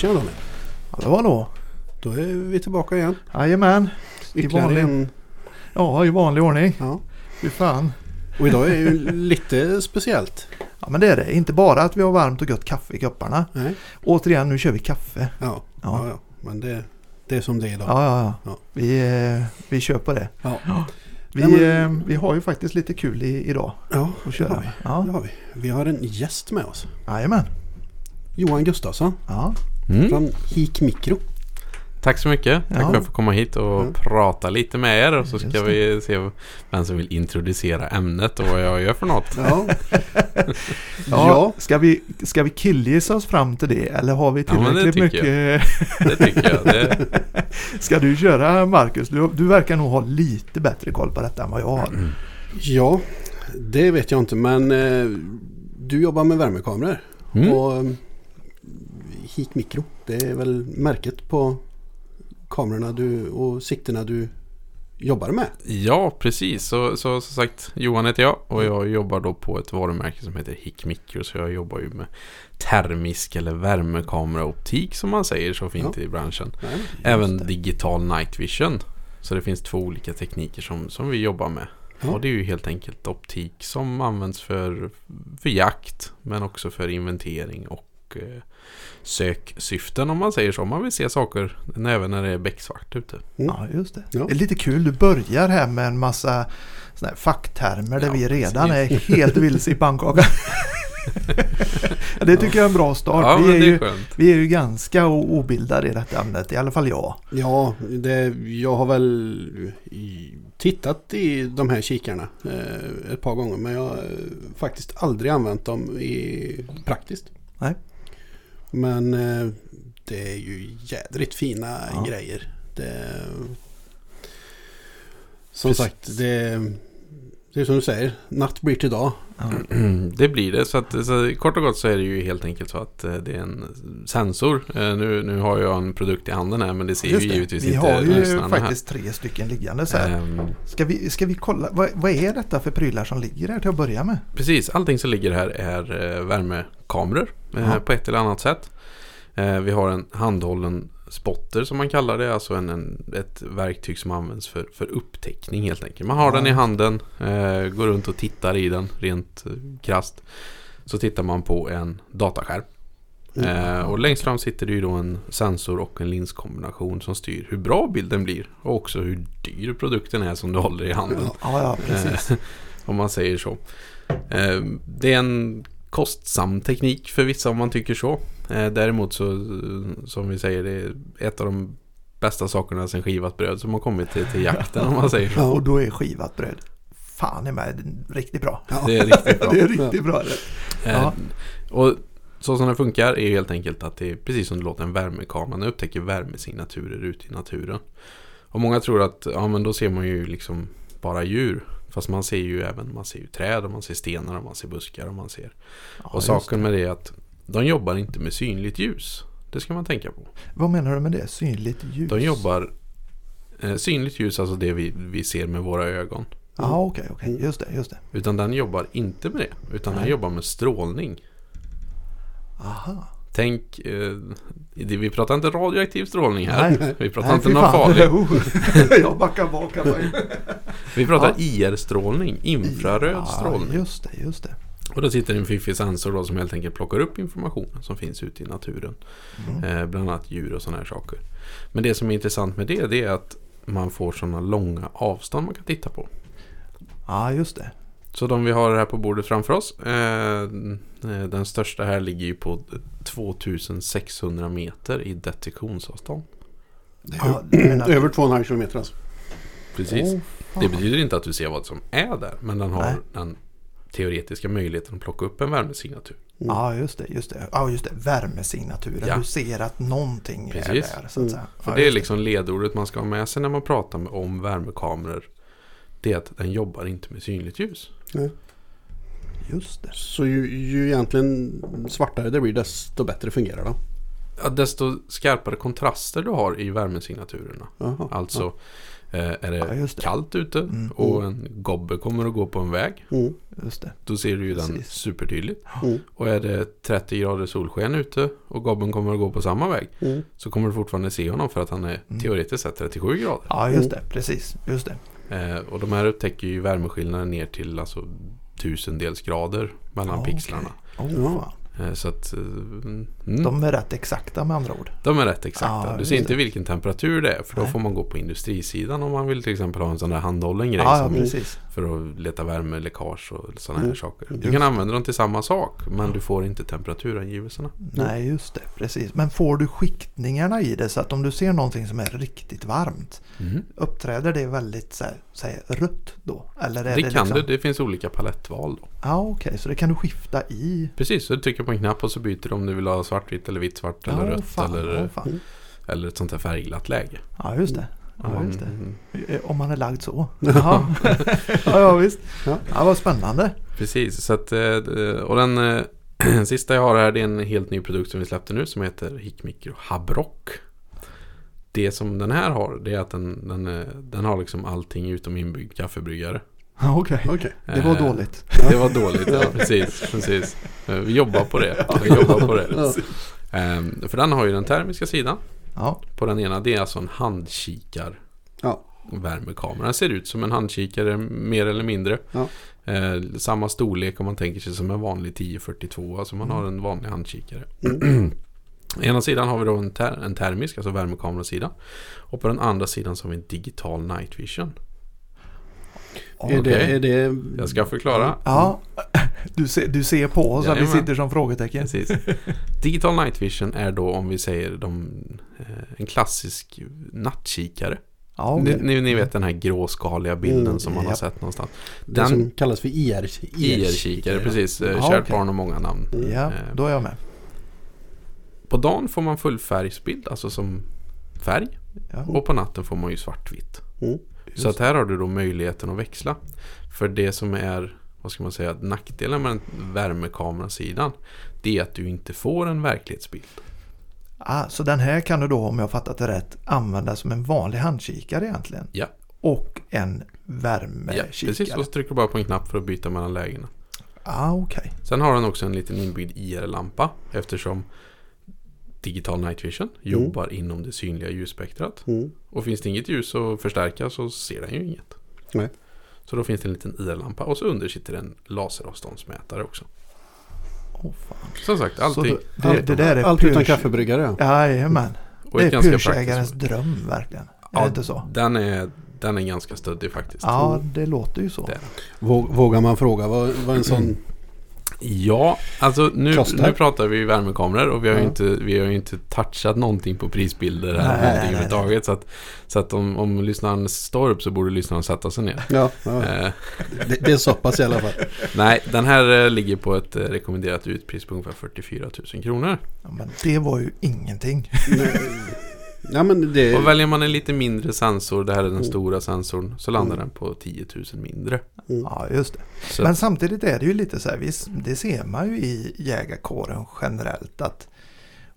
Tjena Danny. Hallå hallå. Då är vi tillbaka igen. Jajamän. I Ytterligare vanlig, en. ja, i vanlig ordning. Ja. Fy fan. Och idag är ju lite speciellt. Ja men det är det. Inte bara att vi har varmt och gött kaffe i kopparna. Nej. Återigen, nu kör vi kaffe. Ja. Ja. Ja. ja, Men det, det är som det är idag. Ja, ja, ja. Ja. Vi, eh, vi kör på det. Ja. Vi, Ja, men- eh, vi har ju faktiskt lite kul i, idag Ja, att det köra har vi. med. Det Ja, har vi. Vi har en gäst med oss. jajamän. Johan Gustafsson Ja. Mm. från Hik Mikro. Tack så mycket. Tack Ja. för att jag får komma hit och Mm. prata lite med er. Och så ska vi se vem som vill introducera ämnet och vad jag gör för något. Ja. Ja, ja. Ska, vi, ska vi killgissa oss fram till det eller har vi Ja, men det tillräckligt mycket? Det tycker jag. Det, Ska du köra Marcus? Du, du verkar nog ha lite bättre koll på detta än vad jag har. ja, det vet jag inte. Men eh, du jobbar med värmekameror. mm. Och Hik Mikro. Det är väl märket på kamerorna du, och siktena du jobbar med. Ja, precis. Så, så som sagt, Johan heter jag och jag jobbar då på ett varumärke som heter Hick Micro. Så jag jobbar ju med termisk eller värmekameraoptik som man säger så fint i branschen. Nej. Även det. digital night vision. Så det finns två olika tekniker som, som vi jobbar med. Ja. Och det är ju helt enkelt optik som används för, för jakt men också för inventering och eh, söksyften om man säger så. Om man vill se saker även när det är becksvart ute. Ja, just det. Ja. Det är lite kul. Du börjar här med en massa såna här facktermer där Ja, vi redan är precis. helt vilse i pannkakan. det tycker jag är en bra start. Ja, vi, är ju, är skönt. vi är ju ganska obildade i detta ämnet. I alla fall jag. Ja, det, jag har väl tittat i de här kikarna eh, ett par gånger. Men jag har faktiskt aldrig använt dem i, praktiskt. Nej. Men eh, det är ju jädrigt fina Ja. grejer. Det, som Precis. sagt, det, det är som du säger. Natt blir till dag. Ja. Det blir det. Så, att, så kort och gott så är det ju helt enkelt så att eh, det är en sensor. Eh, Nu, nu har jag en produkt i handen här men det ser Just ju det. givetvis Vi inte har ju faktiskt tre stycken liggande så här. här. Ehm, Ska vi, ska vi kolla? Vad, vad är detta för prylar som ligger här till att börja med? Precis, allting som ligger här är eh, värmekameror Ja. på ett eller annat sätt. Vi har en handhållen spotter som man kallar det, alltså en, en, ett verktyg som används för, för upptäckning helt enkelt. Man har Ja. den i handen, eh, går runt och tittar i den rent eh, krasst. Så tittar man på en dataskärm. Eh, och längst fram sitter det ju då en sensor och en linskombination som styr hur bra bilden blir. Och också hur dyr produkten är som du håller i handen. Ja. Ja, ja precis. Eh, om man säger så. Eh, Det är en kostsam teknik för vissa om man tycker så. Eh, Däremot så, eh, som vi säger, det är ett av de bästa sakerna sen skivat bröd som har kommit till, till jakten om man säger så. Och då är skivat bröd fan i mig riktigt bra. Ja. Det är riktigt bra. Det är riktigt bra. det. Eh, Ja. Och så som den funkar är helt enkelt att det är precis som det låter en värmekamera. Den upptäcker värmesignaturer ute i naturen. Och många tror att ja men då ser man ju liksom bara djur. Fast man ser ju även man ser ju träd och man ser stenar och man ser buskar och man ser. Ja, och saken med det är att de jobbar inte med synligt ljus. Det ska man tänka på. Vad menar du med det? Synligt ljus? De jobbar eh, synligt ljus, alltså det vi, vi ser med våra ögon. Ja, okej, okej. Just det, just det. Utan den jobbar inte med det. Utan den Nej. jobbar med strålning. Aha. Tänk, eh, vi pratar inte radioaktiv strålning här. Nej. Vi pratar Nej, inte någon farlig. Oh, Jag backar bak. Vi pratar Ja. IR-strålning, infraröd Ja, strålning. just det, just det. Och då sitter en fiffig sensor då som helt enkelt plockar upp informationen som finns ute i naturen. Mm. Eh, bland annat djur och sådana här saker. Men det som är intressant med det, det är att man får sådana långa avstånd man kan titta på. Ja, just det. Så de vi har här på bordet framför oss. Eh, eh, den största här ligger ju på 2600 meter i detektionsavstånd. Menar- Över 2,5 kilometer alltså. Precis. Fan. Det betyder inte att du ser vad som är där. Men den har Nej. den teoretiska möjligheten att plocka upp en värmesignatur. Ja, just det. Just det. Ja, just det. Värmesignaturen. Ja. Du ser att någonting Precis. är där. Så att säga. För Ja, det är liksom ledordet man ska ha med sig när man pratar med- om värmekameror. Det är att den jobbar inte med synligt ljus. Just det. Så ju, ju egentligen svartare det blir desto bättre fungerar den. Ja, desto skarpare kontraster du har i värmesignaturerna. Jaha. Alltså eh, är Ja, det just det. kallt ute Mm. och en gobbe kommer att gå på en väg. Mm. Då ser du ju den Precis. supertydligt. Mm. Och är det 30 grader solsken ute och gobben kommer att gå på samma väg. Mm. Så kommer du fortfarande se honom för att han är Mm. teoretiskt sett 37 grader. Ja, just Mm. det. Precis. Just det. Eh, och de här upptäcker ju värmeskillnaden ner till alltså tusendels grader mellan Ja, pixlarna. Oh, Ja. fan. Eh, så att eh, mm, de, De är rätt exakta med andra ord. är rätt exakta. Ja, du ser inte vilken temperatur det är för då Nej. får man gå på industrisidan om man vill till exempel ha en sån där handhållen grej Ja, ja, som, precis. För att leta värmeläckage och sådana här Mm. saker. Du kan använda dem till samma sak men du får inte temperaturangivelserna. Nej, just det. Precis. Men får du skiktningarna i det så att om du ser någonting som är riktigt varmt. Mm. Uppträder det väldigt så här, säg, rött då? Eller är Det, det, kan liksom... du, det finns olika palettval då. Ja, okej. Så det kan du skifta i? Precis, så du trycker på en knapp och så byter du om du vill ha svartvitt eller vitt svart eller ja, rött fan, eller, fan. eller ett sånt här färgglatt läge. ja, just det. Ja, just det. Mm, Eh, Om man är lagd så. Jaha. ja, ja, visst. Ja. Ja, vad spännande. Precis, så att, eh, och den eh, sista jag har här det är en helt ny produkt som vi släppte nu som heter Hikmikro Habrock. Det som den här har det är att den, den, eh, den har liksom allting utom inbyggd kaffebryggare. Okej. Okej. Det var dåligt. Det var dåligt, ja precis. precis. Vi jobbar på det. Vi jobbar på det. Ja. För den har ju den termiska sidan. Ja, På den ena det är alltså en handkikar Ja. värmekamera. Ser ut som en handkikare mer eller mindre. Ja. Eh, samma storlek om man tänker sig som en vanlig 1042. Alltså man Mm. har en vanlig handkikare. Mm. ena sidan har vi då en, ter- en termisk, alltså värmekamerasida. Och på den andra sidan så har vi en digital night vision. Är, det, Okej. är det... Jag ska förklara. ja. Du, ser, du ser på oss att vi sitter som frågetecken. Precis. Digital night vision är då om vi säger de, eh, en klassisk nattkikare. Ja, okej. ni, ni vet den här gråskaliga bilden Mm, som man har japp. sett någonstans. Det Den som kallas för IR, IR-kikare, precis. Eh, Ja, Kärt okej. barn har många namn. Ja, Eh, då är jag med. På dagen får man fullfärgsbild, alltså som färg. Ja. Och på natten får man ju svartvitt. Mm. Så att här har du då möjligheten att växla. För det som är, vad ska man säga, nackdelen med värmekamerasidan. Det är att du inte får en verklighetsbild. Ah, så den här kan du då, om jag har fattat det rätt, använda som en vanlig handkikare egentligen? Ja. Och en Ja, värmekikare? precis. Och så trycker du bara på en knapp för att byta mellan lägena. Ah, okej. Sen har den också en liten inbyggd IR-lampa eftersom Digital Night Vision jobbar inom det synliga ljusspektrat. Mm. Och finns det inget ljus att förstärka så ser den ju inget. Nej. Så då finns det en liten IR-lampa och så under sitter en laseravståndsmätare också. Fan. Som sagt, Så allting. det, det, det där är Allt utan kaffebryggare ja. Jajamän. och Det är ganska pyrsägarens dröm verkligen. Är Ja, det inte så? Den är, den är ganska stöddig faktiskt. Ja, det låter ju så. Är Vågar man fråga vad, vad en sån... Ja, alltså nu, Kostar? nu pratar vi värmekameror och vi har, ju Ja. inte, vi har ju inte touchat någonting på prisbilder här Nej, eller nej, någonting nej, överhuvudtaget. Så att, så att om, om lyssnaren står upp så borde lyssnaren sätta sig ner. Ja, ja. Eh, Det, det är så pass i alla fall. nej, den här eh, ligger på ett eh, rekommenderat utpris på ungefär 44 000 kronor. Ja, men det var ju ingenting. Ja men det... Och väljer man en lite mindre sensor, det här är den Mm. stora sensorn, så landar Mm. den på 10 000 mindre. Mm. Ja, just det. Så Men samtidigt är det ju lite så här, visst, det ser man ju i jägarkåren generellt att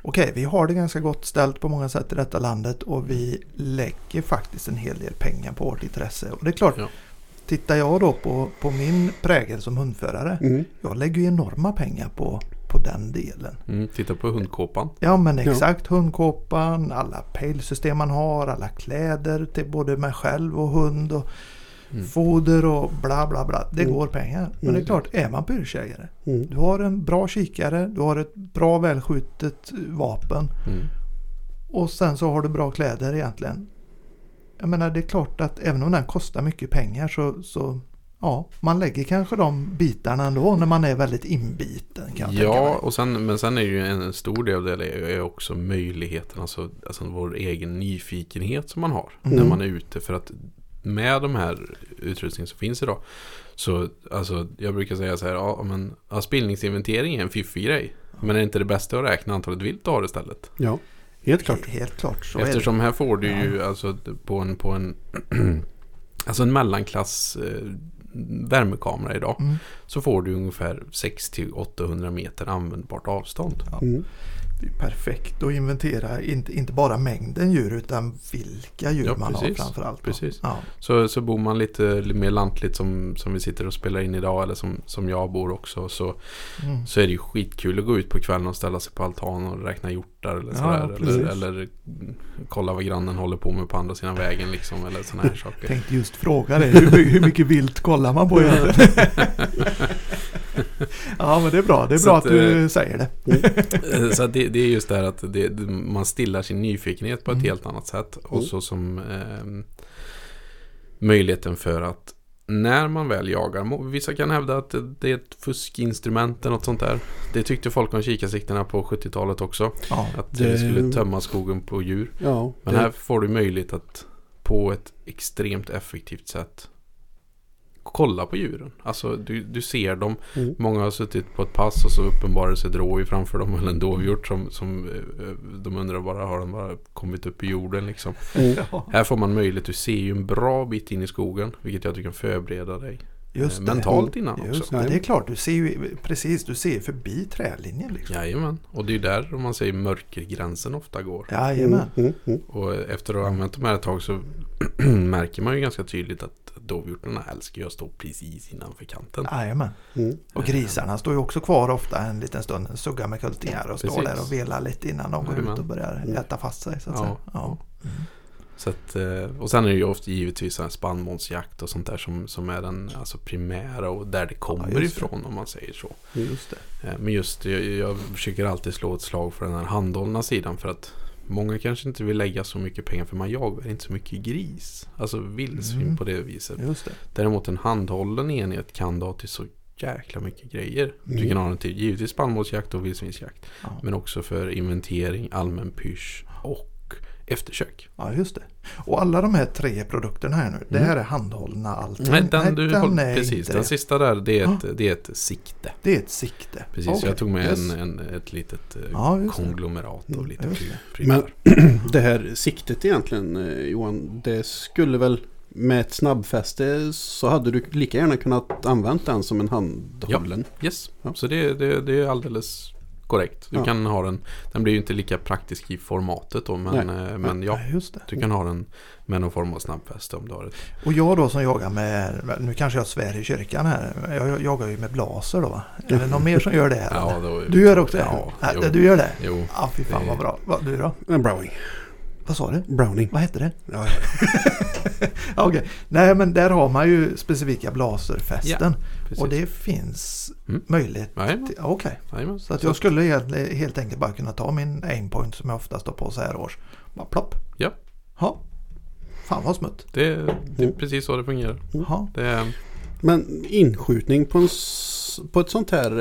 okej, vi har det ganska gott ställt på många sätt i detta landet och vi lägger faktiskt en hel del pengar på vårt intresse. Och det är klart, Ja. tittar jag då på, på min prägel som hundförare, Mm. jag lägger ju enorma pengar på, på den delen. mm, titta på hundkåpan. Ja men Ja. exakt, hundkåpan, alla pejlsystem man har, alla kläder till både mig själv och hund och Mm. foder och bla bla bla. Det Mm. går pengar. Men Mm. det är klart, är man pyrschägare, Mm. du har en bra kikare, du har ett bra välskjutet vapen Mm. och sen så har du bra kläder egentligen. Jag menar det är klart att även om den kostar mycket pengar så, så ja, man lägger kanske de bitarna ändå när man är väldigt inbiten kan jag Ja, och sen, men sen är ju en stor del av det är också möjligheten, alltså, alltså vår egen nyfikenhet som man har Mm. när man är ute. För att med de här utrustningar som finns idag. Så alltså, jag brukar säga så här, ja men ja, spillningsinventering är en fiffig grej. Men är det inte det bästa att räkna antalet vilt du har istället? Ja, helt klart. Helt klart. Så. Eftersom här får du ju alltså på en, på en, alltså en mellanklass eh, värmekamera idag. Mm. Så får du ungefär 600-800 meter användbart avstånd. Mm. Det är perfekt att inventera inte, inte bara mängden djur utan vilka djur Ja, man precis. har framförallt. Precis. Ja. Så, så bor man lite mer lantligt som, som vi sitter och spelar in idag eller som, som jag bor också så, Mm. så är det ju skitkul att gå ut på kvällen och ställa sig på altan och räkna hjortar eller Ja, sådär. precis. eller, eller kolla vad grannen håller på med på andra sidan vägen liksom eller sådana här saker. Tänkte just fråga dig, hur, hur mycket vilt kollar man på egentligen? ja men det är bra, det är Så bra att, att du eh, säger det. Eh, Så det, det är just det här att det, man stillar sin nyfikenhet på ett Mm. helt annat sätt. Och Mm. så som eh, möjligheten för att när man väl jagar, vissa kan hävda att det, det är ett fuskinstrument eller något sånt där. Det tyckte folk om kikarsikterna på 70-talet också. Ja, Att Det- det skulle tömma skogen på djur. Ja, Men det- här får du möjlighet att på ett extremt effektivt sätt kolla på djuren. Alltså du, du ser dem. Mm. Många har suttit på ett pass och så uppenbarar sig ett rådjur framför dem eller en dovhjort som, som eh, eh, de undrar bara har den bara kommit upp i jorden liksom. Mm. Här får man möjlighet, du ser ju en bra bit in i skogen vilket gör att du kan förbereda dig just eh, det. mentalt innan Just också. det, det är klart, du ser ju precis, du ser förbi trälinjen liksom. Jajamän, och det är ju där om man säger mörkergränsen ofta går. Jajamän. Mm, mm, Och efter att ha använt de här ett tag så märker man ju ganska tydligt att dovhjortarna älskar ju att stå precis innanför kanten. Jajamän. mm. Och grisarna står ju också kvar ofta en liten stund, suggar med kultingar och står där och velar lite innan de går Jajamän. ut och börjar Mm. äta fast sig så att Ja, säga. Ja. Mm. Så att, eh, och sen är det ju ofta givetvis spannmålsjakt och sånt där som, som är den alltså primära och där det kommer Ja, det. ifrån om man säger så. Just. Eh, Men just jag, jag försöker alltid slå ett slag för den här handhållna sidan för att många kanske inte vill lägga så mycket pengar för man jagar inte så mycket gris. Alltså vildsvin Mm. på det viset. Det. Däremot en handhållen enhet kan du ha till så jäkla mycket grejer. Du Mm. kan ha den till givetvis spannmålsjakt och vildsvinsjakt. Ja. Men också för inventering, allmän pysch eftersök. ja, just det. Och alla de här tre produkterna här nu, det Mm. här är handhållna allting? Nej, den, du den precis. inte Den det. sista där, det är ett, det är ett sikte. Det är ett sikte. Precis, Okej, jag tog med yes. en, en, ett litet eh, Ja, det. konglomerat och Mm, lite just pry- det. prylar. Det här siktet egentligen eh, Johan, det skulle väl med ett snabbfäste så hade du lika gärna kunnat använt den som en handhållen. Yes, Ja. så det, det, det är alldeles korrekt. Du Ja. kan ha den, den blir ju inte lika praktisk i formatet då, men, eh, men ja, det. du kan ha den med någon form av snabbfäste om du har ett. Och jag då som jagar med, nu kanske jag svär i kyrkan här, jag jagar ju med blaser då va? Är det någon mer som gör det här? Ja, då, Du gör också det? Ja, Nej, jo. du gör det? Jo, Ja, fy fan vad bra. Va, du då? En browning. Vad sa du? Browning. Vad hette det? Ja, Ja, Okej, nej men där har man ju specifika blaserfästen. Precis. och det finns Mm. möjlighet okej. jajamän. Så att jag skulle helt, helt enkelt bara kunna ta min aimpoint som jag ofta står på så här års. Bara plopp. Ja. Ja. Fan vad smutt. det, det är Mm. precis så det fungerar. Ja. Det är, Men inskjutning på, en, på ett sånt här...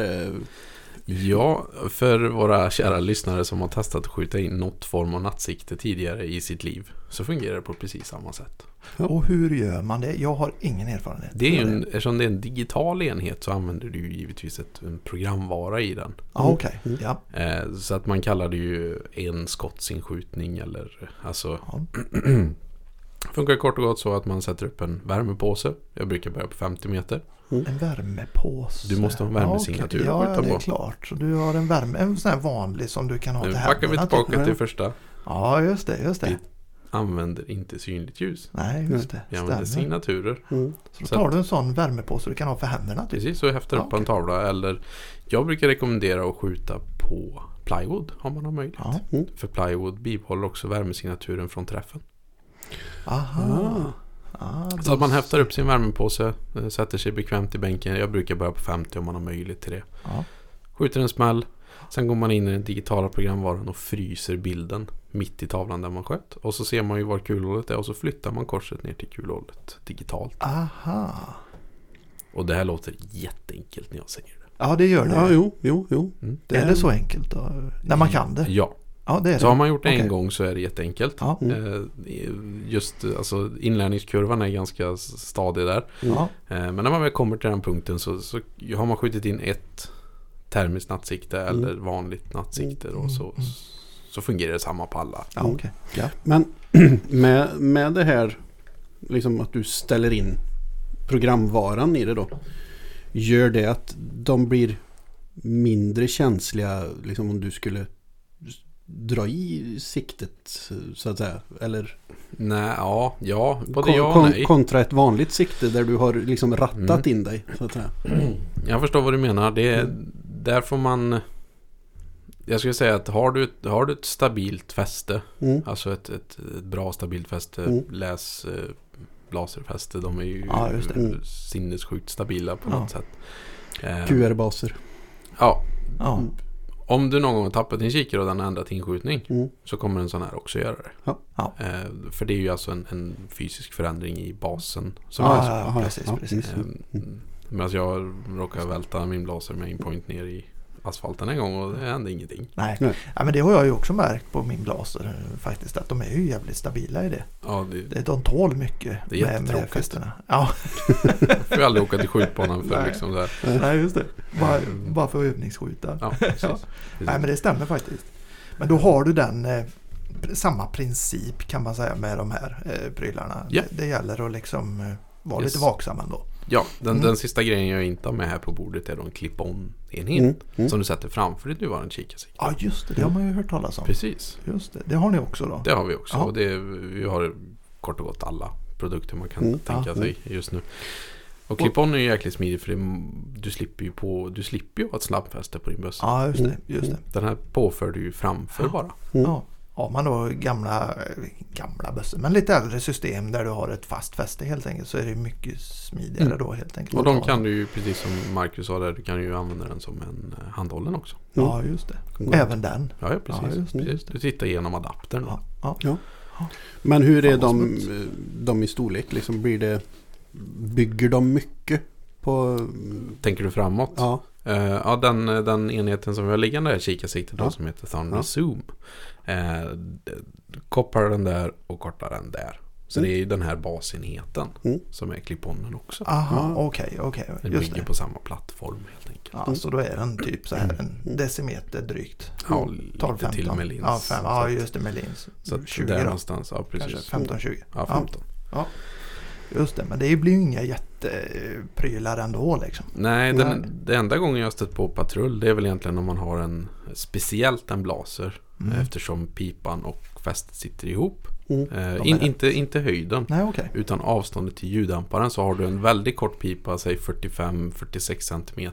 Ja, för våra kära lyssnare som har testat att skjuta in något form av nattsikte tidigare i sitt liv så fungerar det på precis samma sätt. Och hur gör man det? Jag har ingen erfarenhet. Det är ju en, eftersom det är en digital enhet så använder du ju givetvis ett, en programvara i den. Ja, okej. Mm. Ja. Eh, så att man kallar det ju en skottsinskjutning eller alltså ja. Funkar kort och gott så att man sätter upp en värmepåse. Jag brukar börja på 50 meter. En värmepåse. Du måste ha en värmesignatur Ja, skjuta ja, det är klart. Så du har en värme, en sån här vanlig som du kan ha Nu till backar vi händerna, tillbaka typ. till första. Ja, just det. Just det. Vi använder inte synligt ljus. Nej, just det. Vi använder Stämmer. signaturer. mm. Så då Så tar att- du en sån värmepåse du kan ha för händerna. Typ. Precis, så häftar Ja, upp på en okej. tavla. Eller jag brukar rekommendera att skjuta på plywood om man har möjlighet. Ja. För plywood bibehåller också värmesignaturen från träffen. Aha. Ah, Så att man häftar upp sin värmepåse, eh, sätter sig bekvämt i bänken. Jag brukar börja på 50 om man har möjlighet till det. Ja. Skjuter en smäll. Sen går man in i den digitala programvaran och fryser bilden mitt i tavlan där man sköt. Och så ser man ju var kulhålet är och så flyttar man korset ner till kulhålet digitalt. Aha. Och det här låter jätteenkelt när jag säger det. Ja, det gör det. Ja, jo, jo, jo. Mm. Är det så enkelt då? När man kan det? Ja, Ja, det är det. Så har man gjort det en gång så är det jätteenkelt. Ja. Mm. Eh, Just alltså inlärningskurvan är ganska stadig där. Ja. Eh, Men när man väl kommer till den punkten så, så har man skjutit in ett termiskt nattsikte Mm. eller vanligt nattsikte då, Mm, så, mm. så fungerar det samma på alla. Ja, okej. Ja. Men med, med det här liksom att du ställer in programvaran i det då. Gör det att de blir mindre känsliga liksom om du skulle dra i siktet så att säga. Eller Nej, ja, ja, både kon- ja och nej. kontra ett vanligt sikte där du har liksom rattat Mm. in dig så att säga. Jag förstår vad du menar. Det är, Mm. Där får man... Jag skulle säga att har du, ett- har du ett stabilt fäste, Mm. alltså ett, ett, ett bra stabilt fäste, Mm. läs eh, laserfäste, de är ju Ja, just det. Mm. sinnessjukt stabila på Ja. något sätt. Eh, QR-baser. Ja, Ja. Om du någon gång har tappat din kikare och den har ändrat inskjutning Mm. så kommer en sån här också göra det. Ja. Ja. Eh, för det är ju alltså en, en fysisk förändring i basen. Som är- ja, precis, precis. Mm. Medan jag råkade välta min blaser med inpoint ner i asfalten en gång och det hände ingenting. Nej. Nej. Ja, men det har jag ju också märkt på min blaser eh, faktiskt. Att de är ju jävligt stabila i det. Ja, det, De tål mycket Det är med, med fästena. Ja, får jag aldrig åka till skjutbanan för Nej. liksom där. nej just det. Bara, bara för att övningsskjuta. Ja, precis. Ja. precis. Nej men det stämmer faktiskt. Men då har du den eh, samma princip kan man säga med de här eh, prylarna. Ja. Det, det gäller att liksom eh, vara Yes. lite vaksam ändå. Ja, den, Mm. den sista grejen jag inte har med här på bordet är då en clip-on-enhet. Mm. Mm. Som du sätter framför ditt nuvarande kikarsikte. Ja just det, det har man ju hört talas om. Precis, Just det, det har ni också då. det har vi också. Och det, vi har kort och gott alla produkter man kan Mm. tänka Ja. sig just nu. Och clip-on är ju jäkligt smidigt för det, du slipper ju på, du slipper ju ha ett sladdfäste på din bössa. Ja just det, Mm. just det. Den här påför du ju framför Ja. bara. Mm. Ja. Har man då gamla, eh, gamla bössor, men lite äldre system där du har ett fast fäste helt enkelt så är det mycket smidigare Mm. då helt enkelt. Och de kan du ju, precis som Marcus sa där, du kan ju använda den som en eh, handhållen också. Ja just det, Mm. även den. Ja, ja precis. Ja, just det, precis. Du tittar igenom adaptern. Ja, ja. Ja. Men hur är de, smuts. de i storlek? Liksom blir det, bygger de mycket på... Tänker du framåt? Ja. Eh, ja, den, den enheten som vi har liggande här, kikarsiktet då, Ja. som heter Thunder Ja. Zoom. D- kopplar den där och kortar den där. Så Mm. det är ju den här basenheten Mm. som är clip-onen också. Aha, okej, okej. Den Just bygger det. på samma plattform helt enkelt. Ja, så då är den typ så här en Mm. decimeter drygt. Ja, 12, lite 15. till med lins. Ja, fem, ja just det med lins. Så att 20 där då, någonstans, ja precis. 15-20. Ja, Ja. 15. Just det, men det blir ju inga jätteprylar ändå liksom. Nej, den, det enda gången jag stött på patrull det är väl egentligen om man har en speciellt en blaser. Mm. Eftersom pipan och fästet sitter ihop. Mm. Eh, in, inte, inte höjden. Nej, okej. Utan avståndet till ljuddämparen så har du en väldigt kort pipa, säg 45-46 cm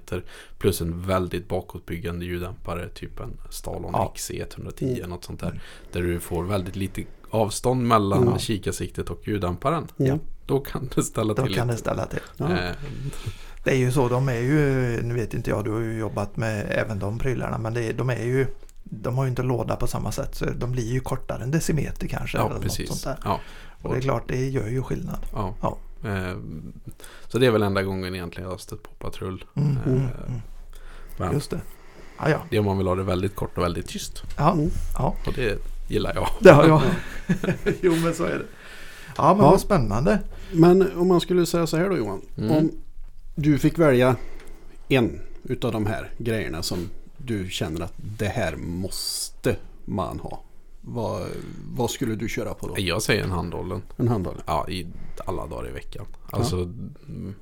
Plus en väldigt bakåtbyggande ljuddämpare, typ en Stalon Ja. XC110 Mm. något sånt där. Där du får väldigt lite avstånd mellan Mm. kikarsiktet och ljuddämparen. Mm. Då kan det ställa Då till kan det ställa till. Ja. Det är ju så, de är ju, nu vet inte jag, du har ju jobbat med även de prylarna, men det, är- de är ju, de har ju inte låda på samma sätt så de blir ju kortare en decimeter kanske. ja, eller något precis. Sånt där. Ja, Och det är klart, det gör ju skillnad. ja. Ja. Eh, Så det är väl enda gången egentligen jag har stött på patrull. Mm, mm, mm. Men Just det. Ja, ja. det om man vill ha det väldigt kort och väldigt tyst. ja. Mm. ja. Och det gillar jag. Det har jag. jo, men så är det. Ja, men Ja. vad spännande. Men om man skulle säga så här då Johan. Mm. Om du fick välja en utav de här grejerna som du känner att det här måste man ha. Vad, vad skulle du köra på då? Jag säger en handhållen. En handhållen? Ja, i alla dagar i veckan. Alltså, mm,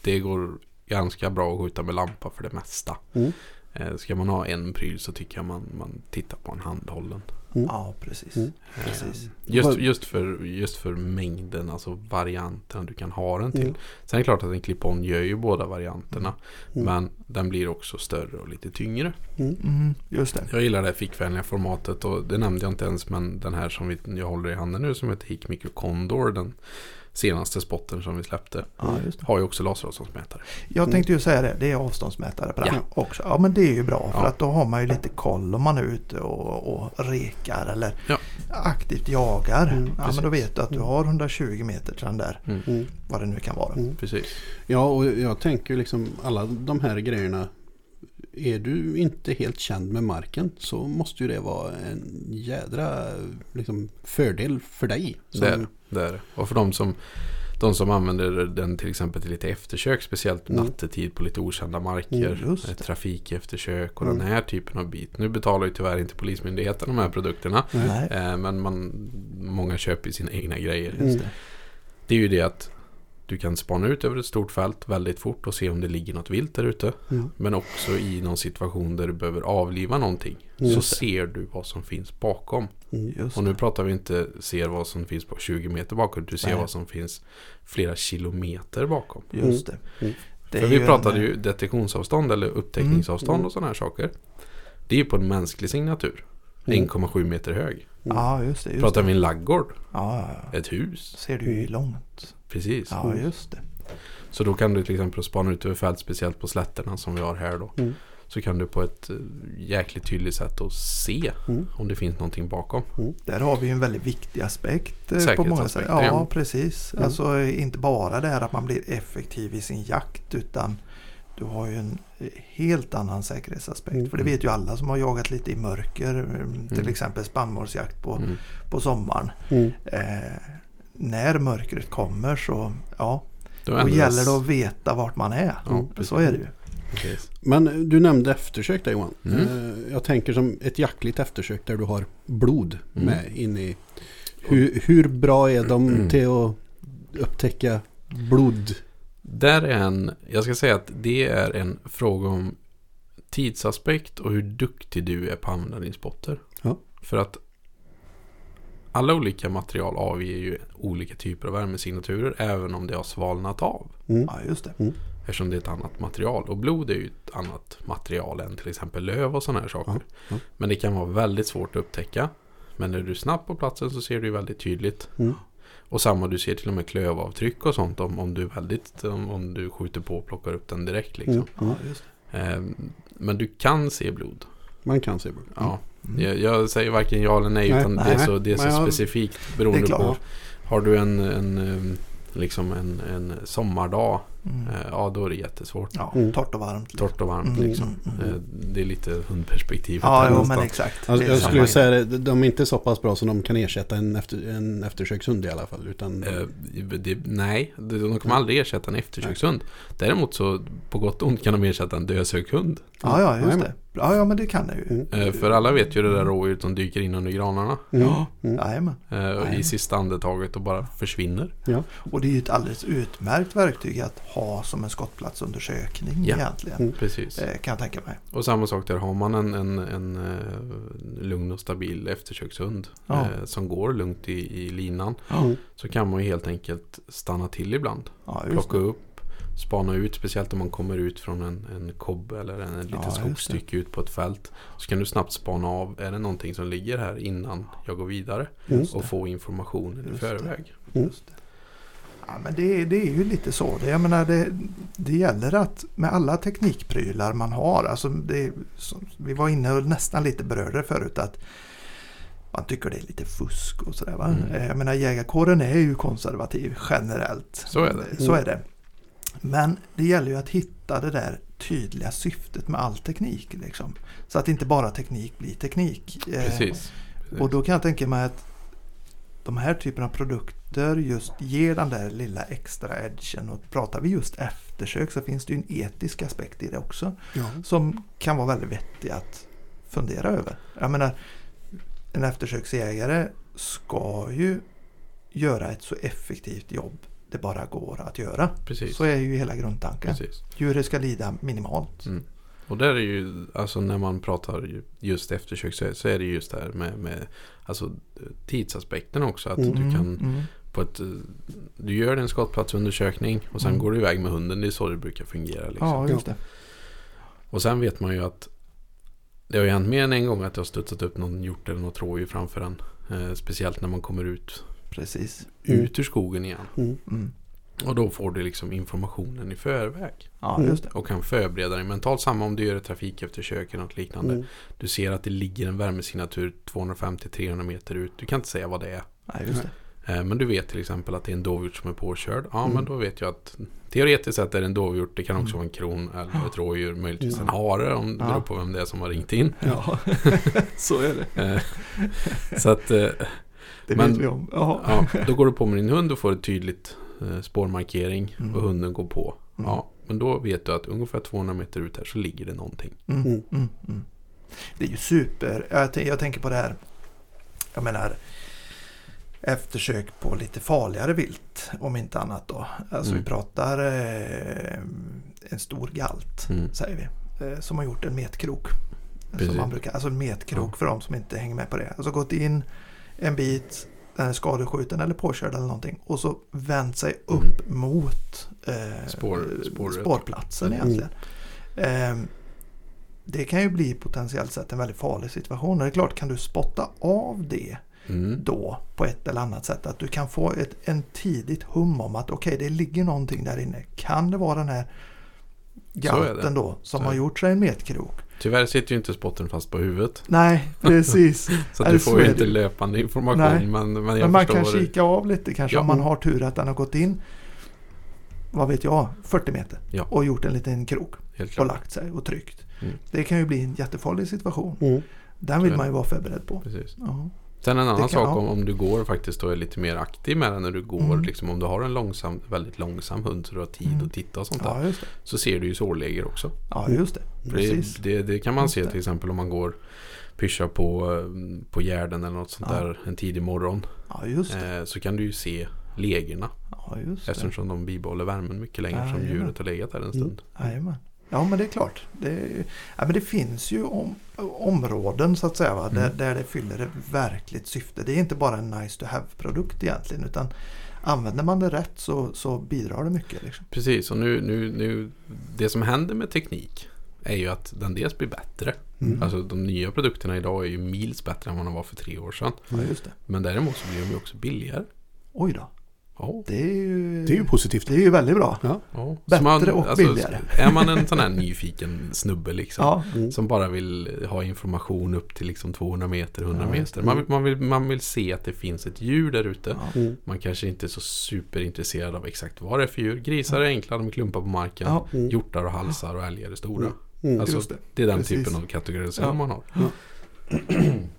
det går ganska bra att skjuta med lampa för det mesta. Mm. Eh, Ska man ha en pryl så tycker jag man, man tittar på en handhållen. Mm. Ja, precis. Mm. Eh, Precis. Just, Vad- just, för, just för mängden, alltså varianten du kan ha den till. Mm. Sen är det klart att en clip-on gör ju båda varianterna. Mm. Men den blir också större och lite tyngre. Mm. Mm, just det. Jag gillar det fickvänliga formatet och det nämnde jag inte ens men den här som vi, jag håller i handen nu som heter Hick Micro Condor. Den senaste spotten som vi släppte. Ja, just det. Har ju också laseravståndsmätare. Jag tänkte ju säga det, det är avståndsmätare på den Ja. också. Ja men det är ju bra för Ja. att då har man ju lite koll om man är ute och, och rekar eller Ja. aktivt jagar. Mm, ja men då vet du att du har 120 meter till den där, Mm. Mm. vad det nu kan vara. Mm. Precis. Ja, och jag tänker liksom alla de här grejerna är du inte helt känd med marken så måste ju det vara en jädra liksom, fördel för dig. Som, Det är det. är. Och för de som, de som använder den till exempel till lite eftersök, speciellt Mm. nattetid på lite okända marker. Mm. Trafikeftersök och Mm. den här typen av bit. Nu betalar ju tyvärr inte Polismyndigheten de här produkterna. Eh, men man, många köper sina egna grejer. Mm. Det. Det är ju det att du kan spana ut över ett stort fält väldigt fort och se om det ligger något vilt där ute. Mm. Men också i någon situation där du behöver avliva någonting. Mm. Så ser du vad som finns bakom. Mm. Just Och nu det. pratar vi inte ser vad som finns på 20 meter bakom. Du ser Nej. vad som finns flera kilometer bakom. Just det. Mm. det För vi en- pratade ju detektionsavstånd eller upptäckningsavstånd Mm. och sådana här saker. Det är ju på en mänsklig signatur. Mm. 1,7 meter hög. Ja, just det. Just Pratar det. vi en laggård, Ja, ja, ja. ett hus. Ser du ju långt. Precis. Ja, just det. Så då kan du till exempel spana ut över fält, speciellt på slätterna som vi har här då. Mm. Så kan du på ett eh, jäkligt tydligt sätt att se Mm. om det finns någonting bakom. Där har vi en väldigt viktig aspekt eh, på många sätt. ja. Precis. Mm. Alltså eh, inte bara det här att man blir effektiv i sin jakt utan du har ju en helt annan säkerhetsaspekt. Mm. För det vet ju alla som har jagat lite i mörker, eh, till Mm. exempel spannmålsjakt på, Mm. på sommaren. Mm. Eh, när mörkret kommer så ja, Då, då gäller det att veta vart man är. Ja, så är det ju. Precis. Men du nämnde eftersök där Johan. Mm. Eh, Jag tänker som ett jaktligt eftersök där du har blod Mm. med inne i. Hur, hur bra är de Mm. till att upptäcka blod? Där är en, jag ska säga att det är en fråga om tidsaspekt och hur duktig du är på att använda din spotter. Ja. För att alla olika material avger ju olika typer av värmesignaturer även om det har svalnat av. Mm. Ja, just det. Eftersom det är ett annat material. Och blod är ju ett annat material än till exempel löv och sådana här saker. Ja. Men det kan vara väldigt svårt att upptäcka. Men när du är snabbt på platsen så ser du väldigt tydligt. Mm. Och samma, du ser till och med klövavtryck och sånt om, om du är väldigt, om, om du skjuter på och plockar upp den direkt liksom. Mm. Mm. Ja. Ehm, men du kan se blod. Man kan se blod. Ja. Mm. Jag, jag säger varken ja eller nej, Nej, utan det nej. är så, det är så specifikt beroende Det på. Har du en, en, ehm, liksom en, en sommardag, Mm. eh, ja då är det jättesvårt. Ja, Mm. torrt och varmt. liksom. Torrt och varmt Mm, liksom. mm, mm. Eh, Det är lite hundperspektivet. Ja, jo, men exakt. Alltså, jag skulle säga det, de är inte så pass bra som de kan ersätta en, efter, en eftersökshund i alla fall. Utan, Eh, det, nej, de kommer aldrig ersätta en eftersökshund. Däremot så på gott och ont kan de ersätta en dödshöghund. Ja, ja, just Jajamän. det. Ja, ja, men det kan det ju. Mm. Eh, För alla vet ju det där rådjuret som dyker in under granarna Mm. Ja, Mm. i sista andetaget och bara försvinner. Och det är ju ett alldeles utmärkt verktyg att ha som en skottplatsundersökning Ja. egentligen. Mm. Precis. Eh, kan jag tänka mig. Och samma sak där har man en, en, en eh, lugn och stabil eftersökshund Ja. eh, som går lugnt i, i linan. Mm. Så kan man ju helt enkelt stanna till ibland. Ja, just Plocka det. upp, spana ut, speciellt om man kommer ut från en, en kobb eller en, en liten Ja, just skogsstycke ut på ett fält. Så kan du snabbt spana av, är det någonting som ligger här innan jag går vidare? Mm. Och få informationen i Just det. förväg. Ja, men det, det är ju lite så. Det, jag menar, det, det gäller att med alla teknikprylar man har. Alltså det, vi var inne och nästan lite berörde förut att man tycker det är lite fusk och sådär. Va? Mm. Eh, Jag menar jägarkåren är ju konservativ generellt. Så är det. Så är det. Men det gäller ju att hitta det där tydliga syftet med all teknik. Liksom. Så att inte bara teknik blir teknik. Eh, Precis. och då kan jag tänka mig att de här typen av produkter just ger den där lilla extra edgen. Och pratar vi just eftersök så finns det ju en etisk aspekt i det också. Ja. Som kan vara väldigt vettig att fundera över. Jag menar, en eftersöksjägare ska ju göra ett så effektivt jobb det bara går att göra. Precis. Så är ju hela grundtanken. Precis. Djuret ska lida minimalt. Mm. Och där är ju, alltså när man pratar ju just eftersök så är, så är det just det här med, med alltså, tidsaspekten också. Att Mm. du kan Mm. på ett, du gör en skottplatsundersökning och sen Mm. går du iväg med hunden. Det är så det brukar fungera. Liksom. Ja, just det. Och sen vet man ju att det har ju hänt mer än en gång att det har studsat upp någon hjort eller något rådjur framför en. Eh, speciellt när man kommer ut, Precis. Mm. ut ur skogen igen. Och då får du liksom informationen i förväg. Ja, Mm. just det. Och kan förbereda dig mentalt. Samma om du gör ett trafikeftersök eller något liknande. Mm. Du ser att det ligger en värmesignatur 250-300 meter ut. Du kan inte säga vad det är. Nej, just Eh, Men du vet till exempel att det är en dovhjort som är påkörd. Ja, Mm. men då vet jag att teoretiskt sett är det en dovhjort. Det kan också Mm. vara en kron eller ett rådjur. Möjligtvis en Ja. hare om det Ja. beror på vem det är som har ringt in. Ja, så är det. Eh, Så att eh, Det Men- vet vi om. Jaha. ja, då går du på med din hund och får ett tydligt spårmarkering Mm. och hunden går på. Mm. Ja, men då vet du att ungefär 200 meter ut här så ligger det någonting. Mm, Mm. mm, mm. Det är ju super. Jag, jag tänker på det här. Jag menar eftersök på lite farligare vilt om inte annat då. Alltså Mm. vi pratar eh, en stor galt Mm. säger vi. Eh, som har gjort en metkrok. Precis. Som man brukar, alltså en metkrok Ja. för de som inte hänger med på det. Alltså gått in en bit, är skadeskjuten eller påkörd eller någonting. Och så vänt sig upp mot eh, Spår- spårplatsen Mm. egentligen. Ehm, det kan ju bli potentiellt sett en väldigt farlig situation. Det är klart, kan du spotta av det Mm. då på ett eller annat sätt. Att du kan få ett, en tidigt hum om att okej, det ligger någonting där inne. Kan det vara den här galten då som har gjort sig en metkrok? Tyvärr sitter ju inte spotten fast på huvudet. Nej, precis. Så du får ju inte löpande information. Nej. Men, men jag Men man kan kika av lite kanske Ja. om man har tur att den har gått in, vad vet jag, 40 meter. Ja. Och gjort en liten krok Helt och lagt sig och tryckt. Mm. Det kan ju bli en jättefarlig situation. Mm. Den vill är man ju vara förberedd på. Precis. Ja. Sen en annan sak om, om du går faktiskt och är lite mer aktiv med den när du går. Mm. Liksom, om du har en långsam, väldigt långsam hund så du har tid Mm. att titta och sånt där. ja, det. Så ser du ju sårläger också. Ja, just det. Precis. Det, det, det kan man Just se till exempel om man går pyschar på, på gärden eller något sånt Ja. där en tidig morgon. Ja, just det. Eh, så kan du ju se lägerna. Ja, just det. Eftersom de bibehåller värmen mycket längre Ja, som djuret har legat där en Mm. stund. Jajamän. Ja, men det är klart. Det, ja, men det finns ju om, områden så att säga va? Där, Mm. där det fyller ett verkligt syfte. Det är inte bara en nice to have-produkt egentligen. Utan använder man det rätt så, så bidrar det mycket. Liksom. Precis, och nu, nu, nu, det som händer med teknik är ju att den dels blir bättre. Mm. Alltså de nya produkterna idag är ju mils bättre än vad de var för tre år sedan. Ja. Men däremot så blir de ju också billigare. Oj då. Det är ju, Det är ju positivt. det är ju väldigt bra. Ja. Bättre Så och billigare. Är man en sån här nyfiken snubbe liksom. Ja, Mm. Som bara vill ha information upp till liksom 200 meter, 100 Ja, meter. Man vill, man, vill, man vill se att det finns ett djur där ute. ja. Mm. Man kanske inte är så superintresserad av exakt vad det är för djur. Grisar är enkla, de klumpar på marken. ja Mm. Hjortar och halsar och älgar är stora. Mm. Alltså, just det. det är den Precis. typen av kategorisering Ja. man har.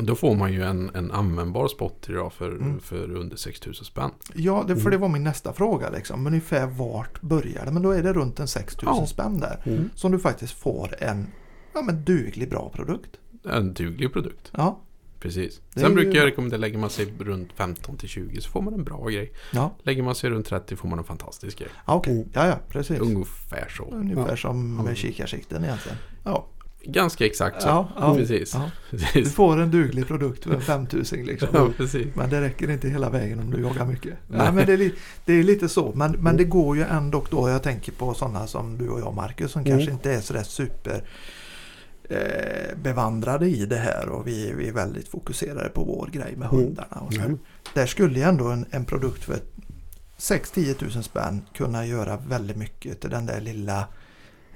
Då får man ju en, en användbar spot idag för, Mm. för under 6000 spänn. Ja, det, för Mm. det var min nästa fråga. Liksom. Ungefär vart börjar det? Men då är det runt en 6000 Ja. spänn där. Mm. Som du faktiskt får en ja, men duglig bra produkt. En duglig produkt. Ja, Precis. Det Sen ju- brukar jag rekommendera, lägger man sig runt 15 till 20 så får man en bra grej. ja. Lägger man sig runt 30 får man en fantastisk grej. ja. Mm. Ja, ja, precis. Ungefär så. Ungefär Ja. som med kikarsikten egentligen. Ja, Ganska exakt så. ja, ja, Precis. ja. Du får en duglig produkt för en 5000 liksom. Ja. Men det räcker inte hela vägen om du jagar mycket. Nej, men det, är li- det är lite så. Men, men det går ju ändå då. Jag tänker på sådana som du och jag Marcus som Mm. kanske inte är sådär super eh, bevandrade i det här och vi, vi är väldigt fokuserade på vår grej med Mm. hundarna. Och så. Nej. Där skulle ju ändå en, en produkt för 6-10 tusen spänn kunna göra väldigt mycket till den där lilla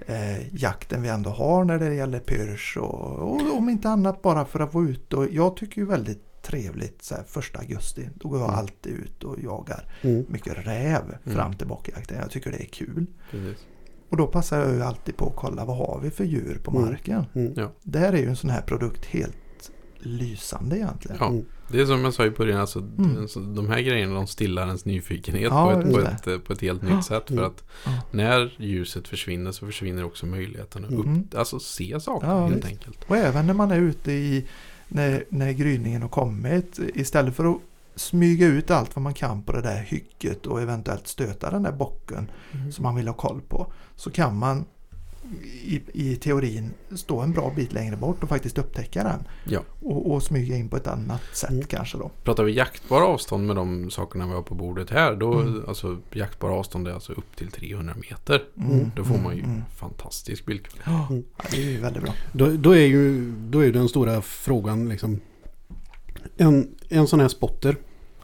eh, jakten vi ändå har när det gäller pyrsch och, och om inte annat bara för att vara ute. Och jag tycker ju väldigt trevligt så här, första augusti. Då går jag Mm. alltid ut och jagar Mm. mycket räv Mm. fram till bockjakten. Jag tycker det är kul. precis. Och då passar jag ju alltid på att kolla vad har vi för djur på Mm. marken. Mm. Ja. Där är ju en sån här produkt helt lysande egentligen. Ja, Mm. Det är som jag sa i början, alltså, Mm. så de här grejerna de stillar ens nyfikenhet Ja, på, ett, på, ett, eh, på ett helt nytt sätt. För Mm. att när ljuset försvinner så försvinner också möjligheten att Mm. upp, alltså, se saker Ja, helt visst. enkelt. Och även när man är ute i när, när gryningen har kommit. Istället för att smyga ut allt vad man kan på det där hygget och eventuellt stöta den där bocken som man vill ha koll på. Så kan man i, i teorin stå en bra bit längre bort och faktiskt upptäcka den. Ja. Och, och smyga in på ett annat sätt Mm. kanske då. Pratar vi jaktbara avstånd med de sakerna vi har på bordet här, då, Mm. alltså jaktbara avstånd är alltså upp till 300 meter. Mm, Då får mm, man ju mm. fantastisk bildkvalitet. Ja, Mm. det är ju väldigt bra. Då, då, är ju, då är den stora frågan liksom. En, en sån här spotter.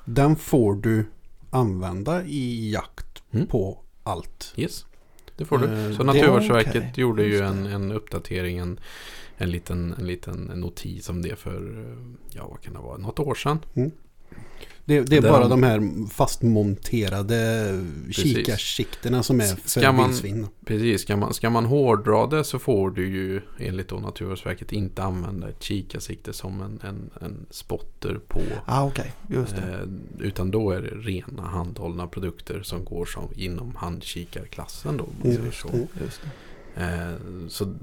Den får du använda i jakt Mm. på allt. Yes, det får du. Eh, Så Naturvårdsverket okej, gjorde ju en, en uppdatering, en, en, liten, en liten notis om det för, ja vad kan det vara, något år sedan. Det, det är bara de- här fastmonterade kikarsikterna som är för Ska man- vildsvin. Precis, ska man, ska man hårdra det så får du ju enligt då Naturvårdsverket inte använda ett kikarsikte som en, en, en spotter på. Ah, okej, just. Eh, utan då är det rena handhållna produkter som går som inom handkikarklassen då. Man säger så. Just det. Eh, så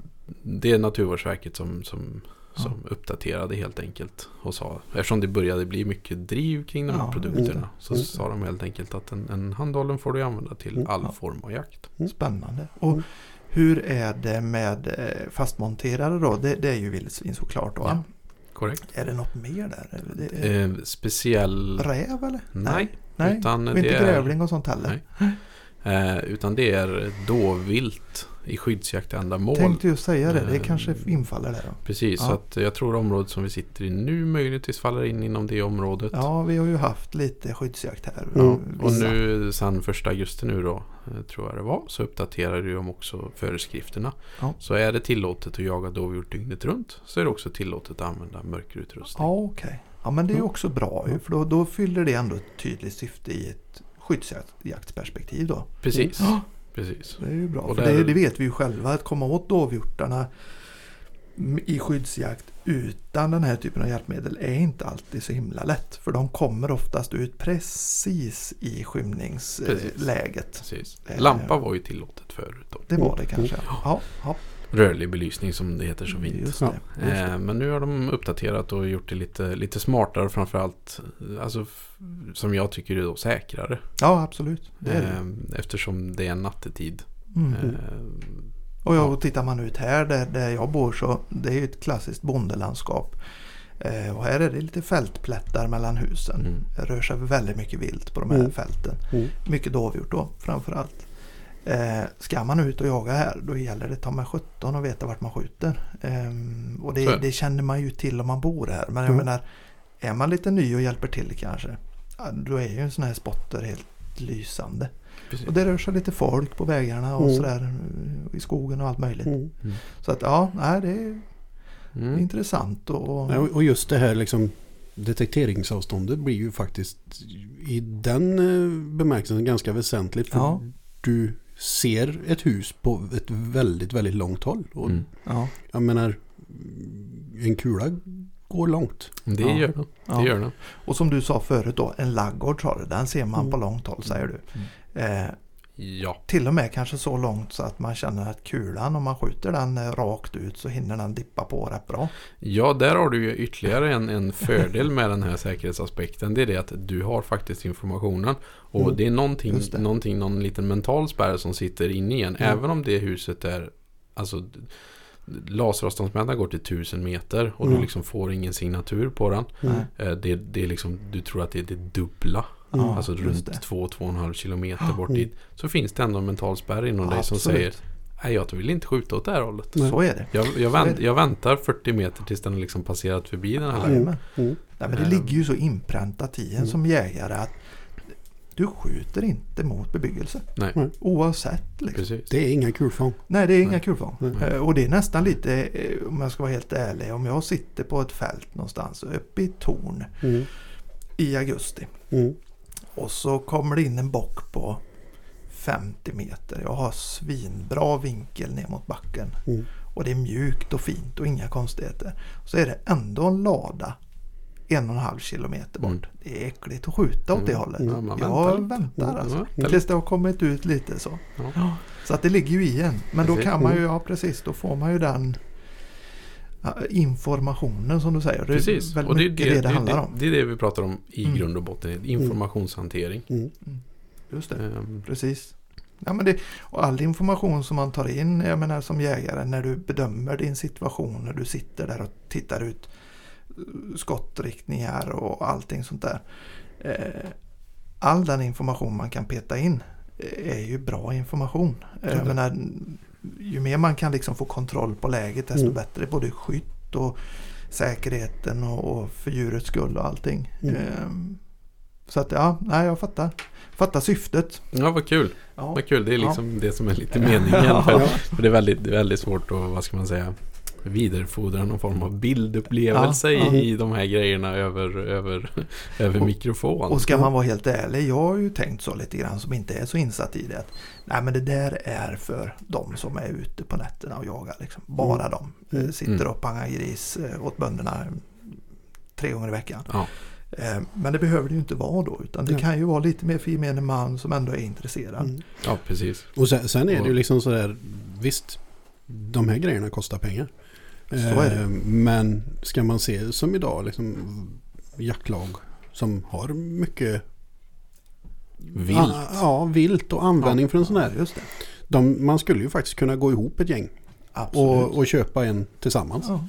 det är Naturvårdsverket som, som, som Ja. uppdaterade helt enkelt. Och sa, eftersom det började bli mycket driv kring de här Ja, produkterna. mm. Så Mm. sa de helt enkelt att en, en handhållen får du använda till Mm. all form av jakt. Spännande. Och Mm. hur är det med eh, fastmonterade då? Det, det är ju vildsvin såklart. Va? Ja. Korrekt. Är det något mer där? Det Eh, speciell... räv eller? Nej, Nej, utan och det inte är- grävling och sånt heller. Nej. Eh, utan det är dåvilt i skyddsjaktändamål. Tänkte just säga det, det Eh, kanske infaller där då. Precis, Ja. så att jag tror området som vi sitter i nu möjligtvis faller in inom det området. Ja, vi har ju haft lite skyddsjakt här. Mm. Och nu sen första augusti nu då, eh, tror jag det var, så uppdaterar ju de också föreskrifterna. Ja. Så är det tillåtet att jaga dovhjort dygnet runt så är det också tillåtet att använda mörkerutrustning. Ja, okej. Ja, men det är ju Ja. också bra ju, för då, då fyller det ändå ett tydligt syfte i ett skyddsjaktsperspektiv då. Precis, Ja. precis. Det är ju bra, Och för där- det, det vet vi ju själva att komma åt dovhjortarna i skyddsjakt utan den här typen av hjälpmedel är inte alltid så himla lätt. För de kommer oftast ut precis i Precis. skymningsläget. precis. Eh, Lampa var ju tillåtet förut då. Det var det kanske. Ja, ja Rörlig belysning som det heter så fint. Ja. Eh, men nu har de uppdaterat och gjort det lite, lite smartare och framförallt alltså, som jag tycker är då säkrare. Ja, absolut. Det är det. Eh, eftersom det är nattetid. Mm. Eh, Och, ja, Ja. och tittar man ut här där, där jag bor så det är ett klassiskt bondelandskap. Eh, och här är det lite fältplättar mellan husen. Mm. Det rör sig väldigt mycket vilt på de här Mm. fälten. Mm. Mycket dovhjort då framförallt. Eh, ska man ut och jaga här då gäller det ta med 17 och veta vart man skjuter. Ehm, och det, det. känner man ju till om man bor här. Men jag Mm. menar, är man lite ny och hjälper till kanske. Då är ju en sån här spotter helt lysande. precis. Och det rör sig lite folk på vägarna och Mm. sådär i skogen och allt möjligt. Mm. Så att ja, nej, det är Mm. intressant och, Ja, Och just det här liksom detekteringsavståndet blir ju faktiskt i den eh, bemärkelsen ganska väsentligt. För Ja. du ser ett hus på ett väldigt, väldigt långt håll. Och Mm. ja, jag menar, en kula går långt. Det Ja. gör den. ja. Det gör den. Och som du sa förut då, en laggård sa du, den ser man Mm. på långt håll säger du. Eh, Ja, till och med kanske så långt så att man känner att kulan om man skjuter den eh, rakt ut så hinner den dippa på rätt bra. ja där har du ju ytterligare en, en fördel med den här säkerhetsaspekten. Det är det att du har faktiskt informationen. Och Mm. det är någonting, det. någonting, någon liten mental spärr som sitter inne i en. Mm. Även om det huset är, alltså laseravståndsmätaren går till 1000 meter och Mm. du liksom får ingen signatur på den. Eh, Det, det är liksom, du tror att det är det dubbla. Mm. Alltså runt det. 2-2,5 kilometer bort Mm. dit. Så finns det ändå en mental spärr inom dig som Absolut. säger Nej, jag vill inte skjuta åt det här hållet. Nej. Så är det. Jag, jag, vänt, det. jag väntar 40 meter tills den har liksom passerat förbi den här. Jajamän. Mm. Nej, men det Ehm. ligger ju så inpräntat i en Mm. som jägare att du skjuter inte mot bebyggelse. Nej, Mm. Oavsett. Liksom. Det är inga kulfång. Nej, det är inga Nej. kulfång. Nej. Eh, Och det är nästan lite, eh, om jag ska vara helt ärlig, om jag sitter på ett fält någonstans uppe i torn Mm. i augusti Mm. Och så kommer det in en bock på 50 meter. Jag har svinbra vinkel ner mot backen. Mm. Och det är mjukt och fint och inga konstigheter. Så är det ändå en lada en och en halv kilometer bort. Mm. Det är äckligt att skjuta åt det Mm. hållet. Ja, man jag väntar väntar alltså. Ja, Tills det har kommit ut lite så. Ja. Så att det ligger ju i en. Men då kan man ju, ja precis, då får man ju den ja, informationen som du säger. Det är Precis. väldigt Och det är mycket det, det, det, handlar det, om. det är det vi pratar om i Mm. grund och botten. Informationshantering. Mm. Just det, Ehm, precis. Ja, men det, och all information som man tar in, jag menar som jägare, när du bedömer din situation, när du sitter där och tittar ut eh, skottriktningar och allting sånt där. Eh, all den information man kan peta in eh, är ju bra information. Jag Ja. menar, ju mer man kan liksom få kontroll på läget desto Mm. bättre. Både skytt och säkerheten och, och för djurets skull och allting. Mm. Eh, så att ja, nej, jag fattar. Fattar syftet. ja, vad kul. Ja. Vad kul. Det är liksom det som är lite Ja. meningen. För, Ja. för det är väldigt, det är väldigt svårt att, vad ska man säga, vidarefordra någon form av bildupplevelse Ja, ja. i, de här grejerna över, över, över Och- mikrofon. Och ska man vara helt ärlig, jag har ju tänkt så lite grann som inte är så insatt i det. att, Nej men det där är för de som är ute på nätterna och jagar. Liksom. Bara de. Mm. Eh, Sitter Mm. och pangar gris eh, åt bönderna tre gånger i veckan. Ja. Eh, Men det behöver det ju inte vara då. Utan det Ja. kan ju vara lite mer för gemene man som ändå är intresserad. Mm. ja, precis. Och sen, sen är det ju liksom sådär, visst, de här grejerna kostar pengar. Eh, Men ska man se som idag, liksom jaktlag som har mycket Vilt. Ja, vilt och användning för en sån Ja, här. just det. De, man skulle ju faktiskt kunna gå ihop ett gäng och, och köpa en tillsammans. ja.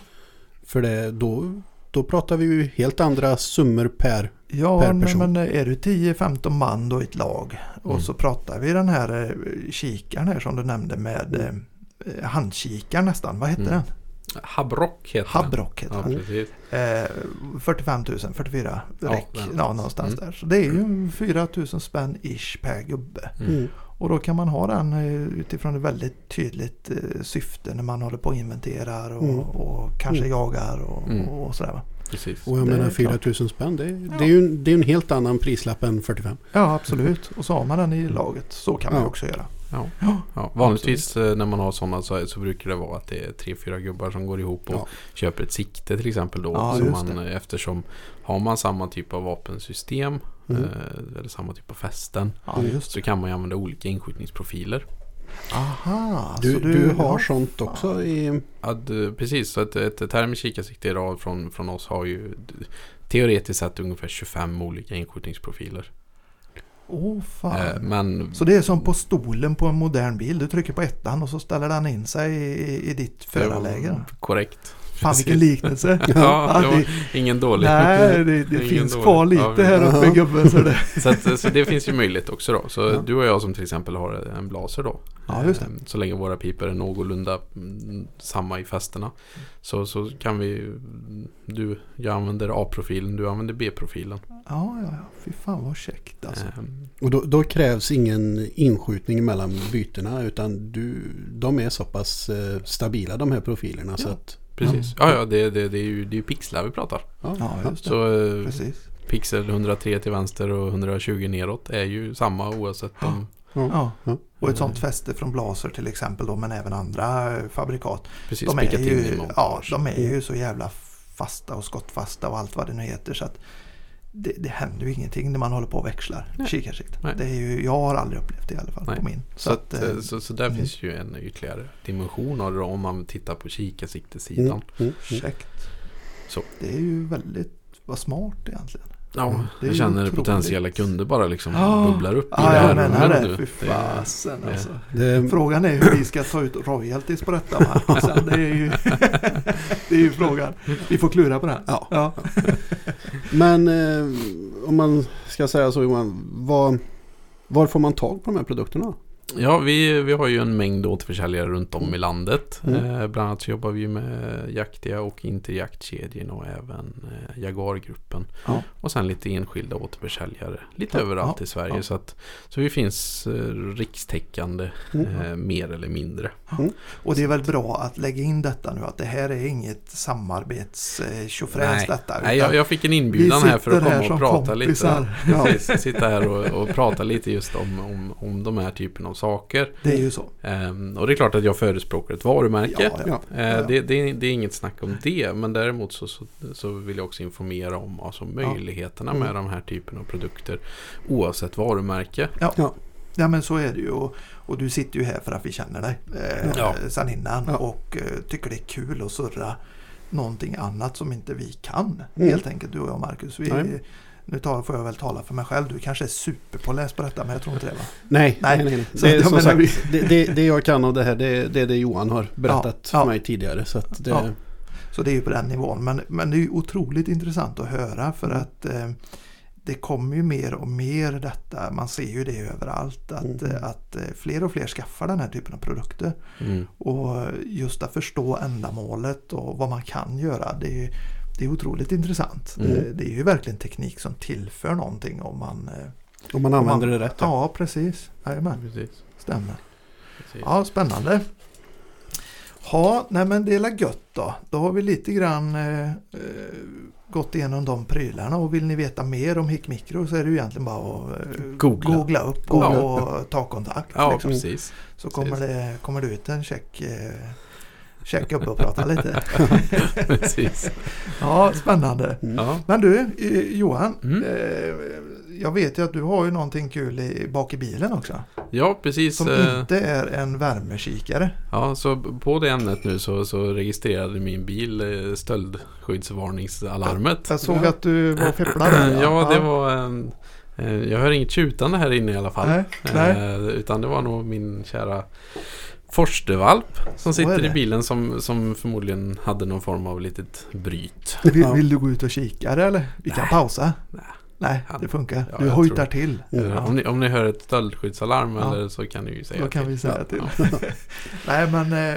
För det, då, då pratar vi ju helt andra summor per. Ja, per person. men är du 10-15 man då i ett lag och Mm. så pratar vi den här eh, kikaren här som du nämnde med eh, handkikaren nästan. Vad heter Mm. den? Habrock heter Habrock heter den. Ja. Eh, 45 000, 44 Ja, räck. där Ja, någonstans Mm. där. Så det är ju 4 000 spänn ish per gubbe. Mm. Och då kan man ha den eh, utifrån ett väldigt tydligt eh, syfte när man håller på och inventerar och, Mm. och kanske Mm. jagar och, Mm. och sådär. Va? precis. Och jag Det menar klart. 4000 spänn, det, Ja. det är ju en, det är en helt annan prislapp än 45. Ja, absolut. Och så har man den i laget. Så kan man Ja. också göra. Ja. Ja. Vanligtvis eh, när man har sådana så, så brukar det vara att det är tre, fyra gubbar som går ihop och Ja. köper ett sikte till exempel då. Ja, så man, eh, eftersom har man samma typ av vapensystem Mm. eh, eller samma typ av fästen så kan man ju använda olika inskjutningsprofiler. Aha, Du, så du, har ja, sånt också i... Ja, d- precis, så ett, ett termiskt kikarsikte idag från, från oss har ju teoretiskt sett ungefär 25 olika inskjutningsprofiler. Åh fan. Eh, men Så det är som på stolen på en modern bil. Du trycker på ettan och så ställer den in sig i, i ditt förarläge. korrekt. Fan vilken liknelse. Ja, det var ingen dålig. nej, det, det finns dålig. kvar lite Ja, här uppe gubben. Så det, Så, att, så det finns ju möjlighet också då. Så Ja. du och jag som till exempel har en blaser då. Ja, just det. Eh, Så länge våra piper är någorlunda mm, samma i fästena. Så, så kan vi... Du, jag använder A-profilen, du använder B-profilen. ja, ja, ja. Fy fan vad käckt alltså. Eh, Och då, då krävs ingen inskjutning mellan bytena utan du, de är så pass eh, stabila de här profilerna så Ja. att... Precis. Ja, ja det, det, det är ju det är ju pixlar vi pratar. Ja, just det. Så eh, Precis. pixel 103 till vänster och 120 neråt är ju samma oavsett om... ja. Och ett sånt fäste från Blaser till exempel då, men även andra fabrikat. Precis, De är, ju, ja, de är ju så jävla fasta och skottfasta och allt vad det nu heter. Så att det, det händer ju ingenting när man håller på och växlar Nej. kikarsikte. Nej. Det är ju, jag har aldrig upplevt det i alla fall Nej. på min. Så, att, eh, så, så där mm. finns ju en ytterligare dimension av det om man tittar på kikarsiktesidan. Mm, mm, mm. Käckt. Så. Det är ju väldigt vad smart egentligen. Ja, det är jag känner otroligt. potentiella kunder bara liksom Ja. bubblar upp i Ja, det här menar det. nu. Fy Det- fasen det- alltså. Det, Frågan är hur vi ska ta ut royalties på detta. Sen, det, är ju, det är ju frågan. Vi får klura på den. Ja. Ja. men eh, om man ska säga så Johan, var, var får man tag på de här produkterna? Ja, vi, vi har ju en mängd återförsäljare runt om i landet. Mm. Eh, bland annat så jobbar vi med Jaktiga och Interjaktkedjorna och även eh, Jaguargruppen. Ja. Och sen lite enskilda återförsäljare lite Ja, överallt ja, i Sverige. ja. Så, att, så vi finns eh, rikstäckande Mm. eh, mer eller mindre. Och det är väl bra att lägga in detta nu att det här är inget samarbets eh, detta. Nej, jag, jag fick en inbjudan här för att komma och prata kompisar. lite. Ja. Precis, sitta här och, och prata lite just om, om, om de här typen av saker. Det är ju så. Ehm, och det är klart att jag förespråkar ett varumärke. Ja, ja. Ja. Eh, Ja. det, det, är- det är inget snack om det. Men däremot så, så, så vill jag också informera om alltså, möjligheterna Mm. med de här typen av produkter. Oavsett varumärke. Ja. Ja men så är det ju. Och, och du sitter ju här för att vi känner dig eh, Ja. sen innan. Ja. Och eh, tycker det är kul att surra någonting annat som inte vi kan. Mm. Helt enkelt du och jag Marcus. Vi, Nej. Nu tar, får jag väl tala för mig själv. Du kanske är superpåläst på detta men jag tror inte det va? Nej, Nej, nej, nej. nej. så Det, jag som menar sagt, det, det, det jag kan av det här det, det är det Johan har berättat Ja, ja. för mig tidigare. Så det, Ja. Så det är ju på den nivån. Men, men det är ju otroligt intressant att höra för Mm. att eh, det kommer ju mer och mer detta. Man ser ju det överallt. Att, Mm. eh, att eh, fler och fler skaffar den här typen av produkter. Mm. Och just att förstå ändamålet och vad man kan göra. Det är, det är otroligt intressant. Mm. Det, det är ju verkligen teknik som tillför någonting om man... eh, om man om använder man, det rätt. Ja, precis. Jajamän, Precis. stämmer. Precis. Ja, spännande. Ja, nej men det är gött då. Då har vi lite grann eh, eh, gått igenom de prylarna och vill ni veta mer om Hick Micro så är det ju egentligen bara att eh, Googla. googla upp och, Ja. och ta kontakt. Ja, liksom. precis. Så kommer det, kommer det ut en check, eh, check upp och prata lite. precis. Ja, spännande. Ja. Men du, Johan. Mm. Eh, jag vet ju att du har ju någonting kul i, bak i bilen också. ja, precis. Som eh, inte är en värmekikare. Ja, så på det ämnet nu så, så registrerade min bil eh, stöldskyddsvarningsalarmet. Jag såg att du var fepplad där. Ja, det var... en- eh, Jag hör inget tjutande här inne i alla fall. Nej, nej. Eh, Utan det var nog min kära Forstervalp som sitter i bilen som, som förmodligen hade någon form av litet bryt. Vill, vill du gå ut och kika det, eller? Vi kan Nej. pausa. Nej. Nej, Han- det funkar. Ja, du jag hojtar tror- till. Ja. Om, ni, om ni hör ett stöldskyddslarm Ja. eller så kan ni ju säga Då kan till. vi säga till. Nej, men eh,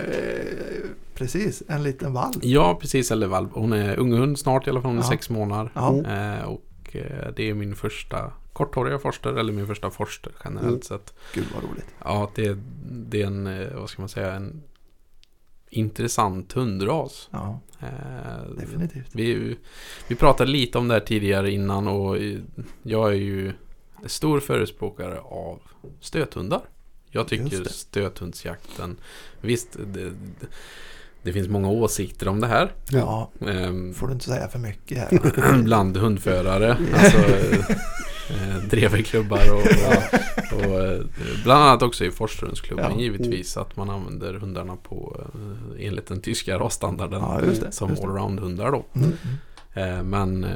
precis. En liten valp. ja, precis. Eller valp. Hon är unghund snart i alla fall. Hon är Ja. sex månader. Ja. Eh, och eh, det är min första korthåriga forster. Eller min första forster generellt Mm. sett. gud vad roligt. Ja, det, det är en, eh, vad ska man säga, en intressant hundras. Ja, Eh, definitivt. Vi, vi pratade lite om det här tidigare innan och jag är ju stor förespråkare av stöthundar. Jag tycker stöthundsjakten, visst det, det, finns många åsikter om det här. Ja. Ehm, får du inte säga för mycket här. bland hundförare. Alltså, eh, dreverklubbar och, och, och eh, bland annat också i Forstrumsklubben Ja. givetvis. Att man använder hundarna på eh, enligt den tyska rasstandarden. Ja, det. som allround-hundar då. Mm. Eh, men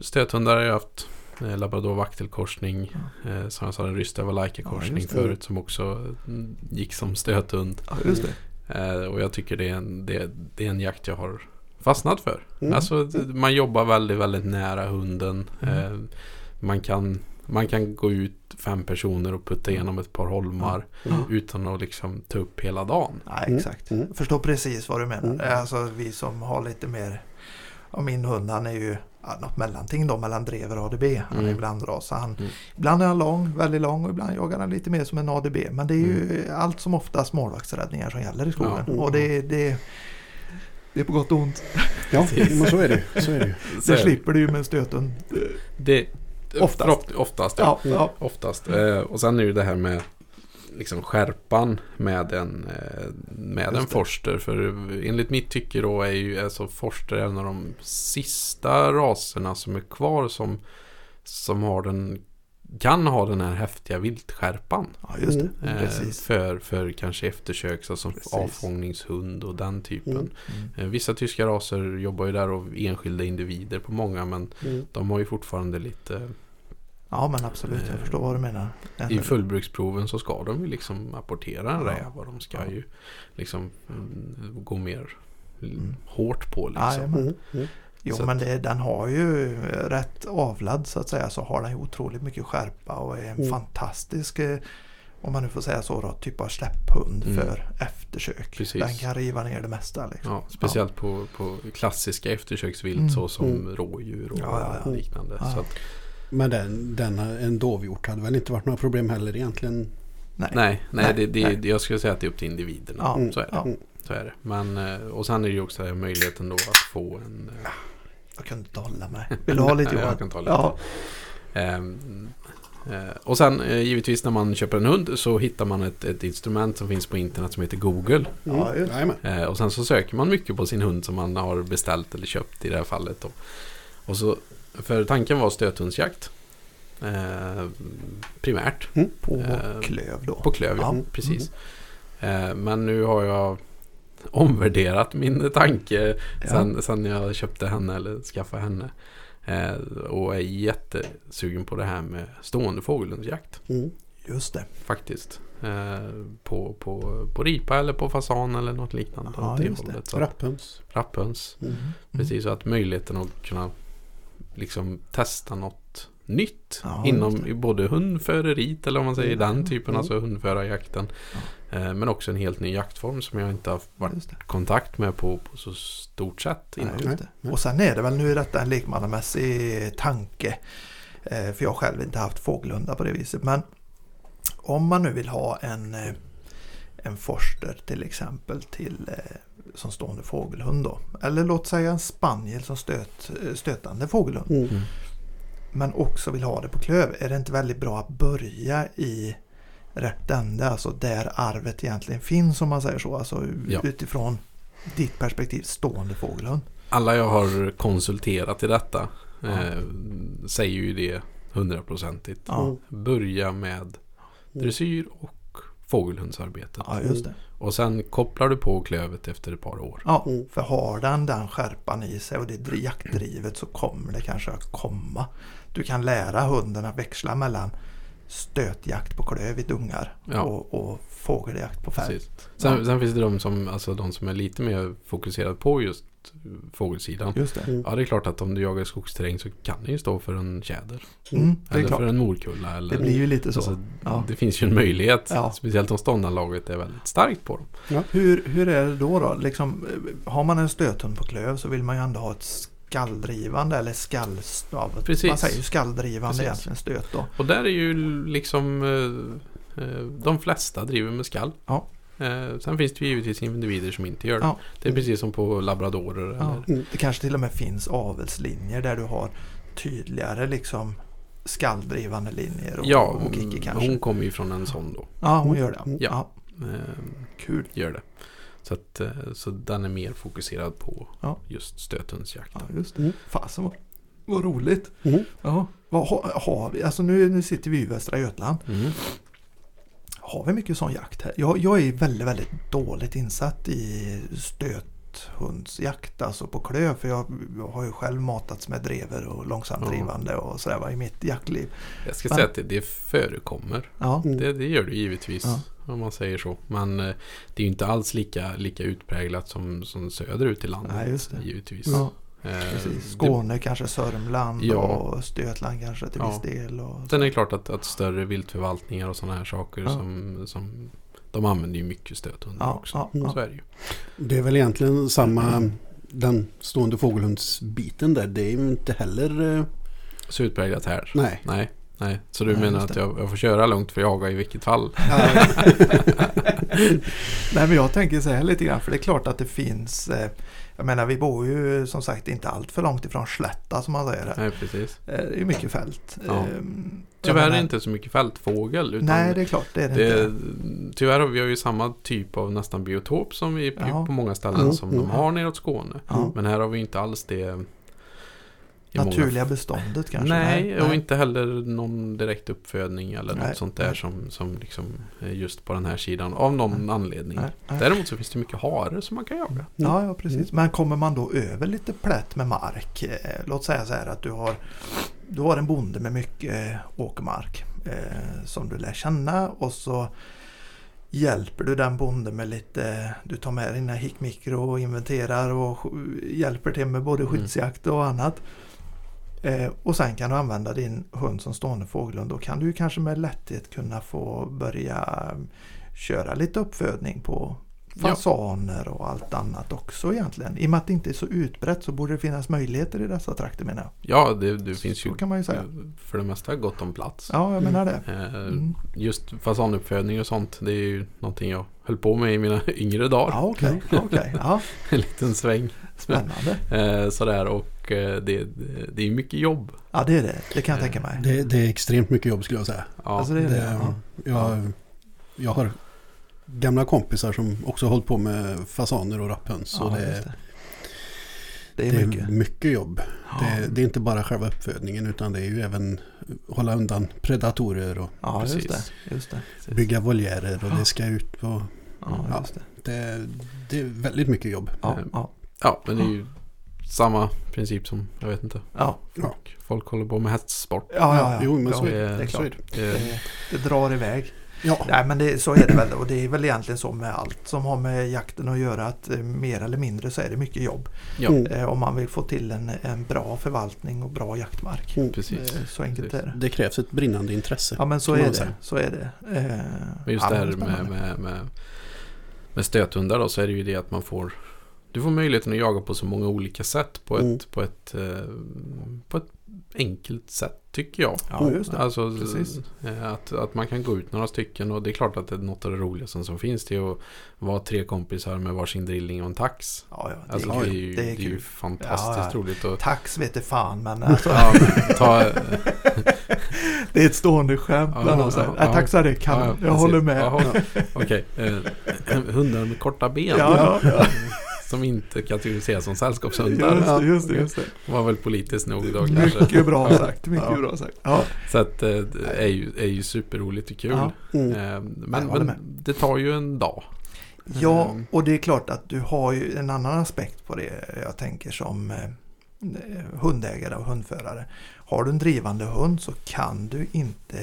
stöthundar har jag haft. Labrador vaktelkorsning. Eh, som jag sa, en Ja, korsning just det. förut som också mm, gick som stöthund. Ja, och jag tycker det är, en, det, det är en jakt jag har fastnat för. Mm. Alltså man jobbar väldigt, väldigt nära hunden. Mm. Eh, man, kan, man kan gå ut fem personer och putta igenom ett par holmar Mm. utan att liksom ta upp hela dagen. Nej, Mm. exakt. Mm. Jag förstår precis vad du menar. Mm. Alltså vi som har lite mer Ja, min hund han är ju ja, något mellanting då mellan drever och ADB. Han är Mm. ibland ras. Han, Mm. Ibland är han lång, väldigt lång och ibland jagar han lite mer som en ADB. Men det är ju Mm. allt som oftast målvaktsräddningar som gäller i skogen. Ja. Och det, det, det är på gott och ont. Ja, men så är det. Så är det Det slipper du ju med stöten. det, Oftast. oftast ja. Ja, ja. Oftast. Eh, och sen är det det här med liksom skärpan med en, eh, med Just en det. forster. För enligt mitt tycke då är ju alltså forster en av de sista raserna som är kvar som, som har den kan ha den här häftiga viltskärpan. ja just det. Mm. Eh, för, för kanske eftersöks, alltså Precis. avfångningshund och den typen. Mm. Mm. Eh, vissa tyska raser jobbar ju där av enskilda individer på många men Mm. de har ju fortfarande lite Ja men absolut, jag Eh, förstår vad du menar. I fullbruksproven så ska de ju liksom apportera en Ja. räv och de ska Ja. ju liksom mm, gå mer Mm. hårt på Ja, liksom. jajamän. Mm. Mm. Jo Så men det, den har ju rätt avlad så att säga så har den ju otroligt mycket skärpa och är en Mm. fantastisk eh, om man nu får säga så då, typ av släpphund Mm. för eftersök. Precis. Den kan riva ner det mesta. Liksom. Ja, speciellt På, på klassiska eftersöksvilt Mm. så som Mm. rådjur och Ja, ja, ja. liknande. Ja. Så att, Men den, den, en dovhjort hade väl inte varit några problem heller egentligen. Nej. nej, nej, Nej, det, det, nej. jag skulle säga att det är upp till individerna. Ja, så, är det, ja. så är det. Men, eh, och sen är det ju också möjligheten då att få en... eh, Jag kunde inte hålla mig. Vill du ha lite Johan? jag kan ta lite. Ja, eh, och sen givetvis när man köper en hund så hittar man ett, ett instrument som finns på internet som heter Google. Mm. Och sen så söker man mycket på sin hund som man har beställt eller köpt i det här fallet. Då. Och så, för tanken var stöthundsjakt. Eh, primärt på Eh, klöv då. på klöv, ja. Ja. Precis. Eh, men nu har jag omvärderat min tanke Ja. sen, sen jag köpte henne eller skaffade henne. Eh, och är jättesugen på det här med stående fågelhundsjakt. Mm. Just det. Faktiskt. Eh, på, på, på ripa eller på fasan eller något liknande. Ja, just det. hållet. Rapphöns. rapphöns. Mm. Precis, så att möjligheten att kunna liksom testa något nytt Ja, inom både hundföreriet eller om man säger Mm. den typen, Mm. alltså hundförarjakten. Eh, men också en helt ny jaktform som jag inte har varit kontakt med på, på så stort sätt innan. Nej. Och sen är det väl nu detta en lekmannamässig tanke. Eh, För jag själv inte haft fågelhundar på det viset. Men om man nu vill ha en, eh, en forster till exempel till eh, som stående fågelhund då. Eller låt säga en spaniel som stöt, eh, stötande fågelhund. Mm. Mm. Men också vill ha det på klöv. Är det inte väldigt bra att börja i rätt ände? Alltså där arvet egentligen finns om man säger så. Alltså Ja. utifrån ditt perspektiv stående fågelhund. Alla jag har konsulterat i detta Ja. eh, säger ju det hundraprocentigt. Ja, Mm. Börja med dressyr och fågelhundsarbete. ja just det. Och sen kopplar du på klövet efter ett par år. Ja, för har den den skärpan i sig och det är jaktdrivet så kommer det kanske att komma. Du kan lära hunden att växla mellan stötjakt på klöv i dungar Ja. och, och fågeljakt på. Precis. Sen, Ja. sen finns det de som, alltså de som är lite mer fokuserade på just fågelsidan. Just det. Mm. Ja, det är klart att om du jagar skogsterräng så kan det ju stå för en tjäder. Mm, är eller klart. för en morkulla. Eller, Det blir ju lite så. alltså, Ja. Det finns ju en möjlighet. Ja. Speciellt om ståndanlaget är väldigt starkt på dem. Hur, hur är det då? då? Liksom, har man en stöthund på klöv så vill man ju ändå ha ett skalldrivande eller skall... Ja, Precis. Man säger ju skalldrivande Precis. egentligen stöt då. Och där är ju liksom eh, eh, de flesta driver med skall. Ja. Eh, sen finns det ju givetvis individer som inte gör det. Ja. Det är precis som på labradorer. Ja. Eller, Mm. Det kanske till och med finns avelslinjer där du har tydligare liksom skalldrivande linjer och, ja, och icke kanske. hon kommer ju från en sån då. Ja, hon gör det. Mm. Ja. Eh, Kul. gör det. Så, att, eh, så den är mer fokuserad på Ja. just stöthundsjakt. Ja, just det. Mm. Fasen vad, vad roligt. Mm. Ja. Vad har, har vi? Alltså nu, nu sitter vi i Västra Götaland. Mm. Har vi mycket sån jakt här? Jag, jag är väldigt, väldigt dåligt insatt i stöthundsjakt, alltså på klöv. För jag, jag har ju själv matats med drever och långsamt drivande och sådär i mitt jaktliv. Jag ska Men- säga att det, det förekommer. Ja, Mm. Det, det gör det givetvis. Ja. Om man säger så. Men eh, det är ju inte alls lika, lika utpräglat som, som söderut i landet. Nej, just det. Givetvis. ja Eh, precis. det- Skåne kanske, Sörmland Ja. och Östergötland kanske till Ja. viss del. Och, Sen är det klart att, att större viltförvaltningar och sådana här saker Ja. som, som de använder ju mycket stöthundar ja, också. ja, ja. Så är det ju. Det är väl egentligen samma den stående fågelhundsbiten där. Det är ju inte heller... eh, Så utpräglat här. Nej. Nej. Nej. Så du Nej, menar att det. jag, jag får köra lugnt för jaga i vilket fall? Nej men jag tänker så här lite grann för det är klart att det finns eh, Jag menar vi bor ju som sagt inte allt för långt ifrån Slätta som man säger. Nej, precis. Eh, Det är mycket fält. Ja. Jag Tyvärr är menar- det inte så mycket fältfågel. Utan Nej det är klart det är det, det, inte. tyvärr har vi ju samma typ av nästan biotop som vi Ja. på många ställen Mm, som mm. de har neråt Skåne. Ja. Men här har vi inte alls det. I många- Naturliga beståndet kanske? Nej, och inte heller någon direkt uppfödning eller Nej, något sånt där nej. som, som liksom just på den här sidan av någon anledning. Nej, nej. Däremot så finns det mycket hare som man kan jaga. Ja, ja precis. Men kommer man då över lite plätt med mark. Eh, låt säga så här att du har, du har en bonde med mycket eh, åkermark eh, som du lär känna och så hjälper du den bonden med lite, du tar med dina hickmikro och inventerar och hjälper till med både Mm. skyddsjakt och annat. Eh, och sen kan du använda din hund som stående fågelhund. Då kan du kanske med lätthet kunna få börja eh, köra lite uppfödning på fasaner och allt annat också egentligen. I och med att det inte är så utbrett så borde det finnas möjligheter i dessa trakter menar jag. Ja, det, det finns Så ju kan man ju säga. för det mesta gott om plats. Ja, jag menar det. Eh, Mm. Just fasanuppfödning och sånt, det är ju någonting jag höll på med i mina yngre dagar. Ja, okej. okej. Ja, En liten sväng. Spännande. Eh, sådär och eh, det, det är mycket jobb. Ja, det är det. Det kan jag tänka mig. Det, det är extremt mycket jobb skulle jag säga. Ja, Alltså det är det. Ja. jag, jag har gamla kompisar som också har hållit på med fasaner och rapphöns. och Ja, det, just det. Det är det är mycket. mycket jobb. Ja. Det, det är inte bara själva uppfödningen utan det är ju även hålla undan predatorer och Ja, just det. Precis. Just det. precis. bygga voljerer och Ja. det ska ut på... Ja, Ja. just det. Det, det är väldigt mycket jobb. Ja, ja, men det är ju samma princip som, jag vet inte, ja. folk, folk håller på med hästsport. Ja, ja, ja. Jo, men ja, så är det är det. Så är klart. det. Det, det drar iväg. Ja, Nej men det, så är det väl och det är väl egentligen så med allt som har med jakten att göra att eh, mer eller mindre så är det mycket jobb. Ja, Mm. Eh, om man vill få till en, en bra förvaltning och bra jaktmark. Mm. precis. Eh, så enkelt precis. är det. det krävs ett brinnande intresse. Ja men så är det. säga. Så är det. Eh, Men just ja, det här är med, med, med, med stöthundar då så är det ju det att man får Du får möjligheten att jaga på så många olika sätt på ett, Mm. på ett, eh, på ett enkelt sätt tycker jag. Ja, just det. Alltså Precis. eh, att, att man kan gå ut några stycken och det är klart att det är något av det roligaste som finns det är att vara tre kompisar med varsin drilling och en tax. Ja, ja, det, Alltså är, det är ju, det det är är ju fantastiskt Ja, roligt. Och, Tax vet det fan men alltså, ja, ta, det är ett stående skämt Ja, bland ja, oss. ja, så är kanon. ja, jag håller med. Okej, eh, hundar med korta ben. Som inte kategoriseras som sällskapshundar. Just det, just det, just det. Var väl politiskt nog då kanske. Mycket bra sagt. Mycket Ja. bra sagt. Ja, Så att eh, det är ju, är ju superroligt och kul. Ja. Mm. Eh, Men, men det tar ju en dag. ja, Mm. och det är klart att du har ju en annan aspekt på det. Jag tänker som eh, hundägare och hundförare. Har du en drivande hund så kan du inte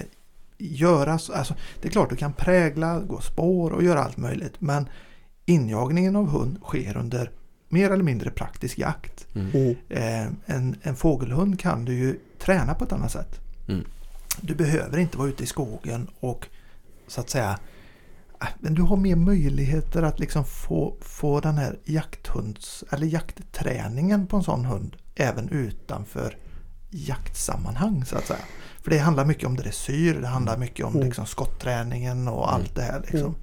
göra så. Alltså, det är klart du kan prägla, gå spår och göra allt möjligt. Men injagningen av hund sker under mer eller mindre praktisk jakt. Mm. Eh, en, en fågelhund kan du ju träna på ett annat sätt. Mm. Du behöver inte vara ute i skogen och så att säga äh, men du har mer möjligheter att liksom få, få den här jakthunds eller jaktträningen på en sån hund även utanför jaktsammanhang så att säga. För det handlar mycket om dressyr, det handlar mycket om Mm. liksom, skotträningen och allt det här. Liksom.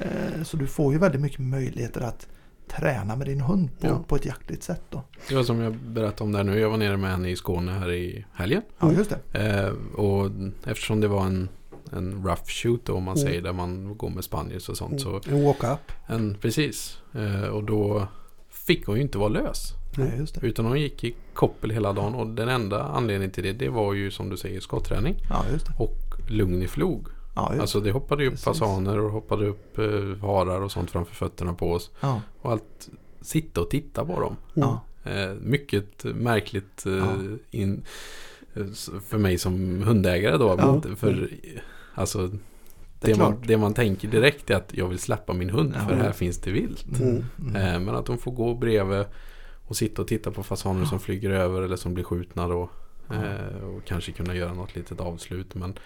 Eh, Så du får ju väldigt mycket möjligheter att träna med din hund på, Ja. på ett jaktligt sätt. Då. Det var som jag berättade om där nu. Jag var nere med henne i Skåne här i helgen. Ja, just det. Eh, och eftersom det var en, en rough shoot då, om man Mm. säger där man går med spaniels och sånt. Så En walk-up. en, precis. Eh, och då fick hon ju inte vara lös. Nej, just det. Utan hon gick i koppel hela dagen. Och den enda anledningen till det, det var ju som du säger skotträning. Ja. Och lugn i flog. Ja, Alltså det hoppade ju upp Precis. fasaner och hoppade upp eh, harar och sånt framför fötterna på oss. ja, Och allt sitta och titta på dem. ja, Eh, mycket märkligt eh, in, för mig som hundägare då. För alltså, det det, man, det man tänker direkt är att jag vill släppa min hund för här finns det vilt. Mm. Mm. Eh, men att de får gå bredvid och sitta och titta på fasaner som flyger över eller som blir skjutna då. Ja. Eh, och kanske kunna göra något litet avslut. Men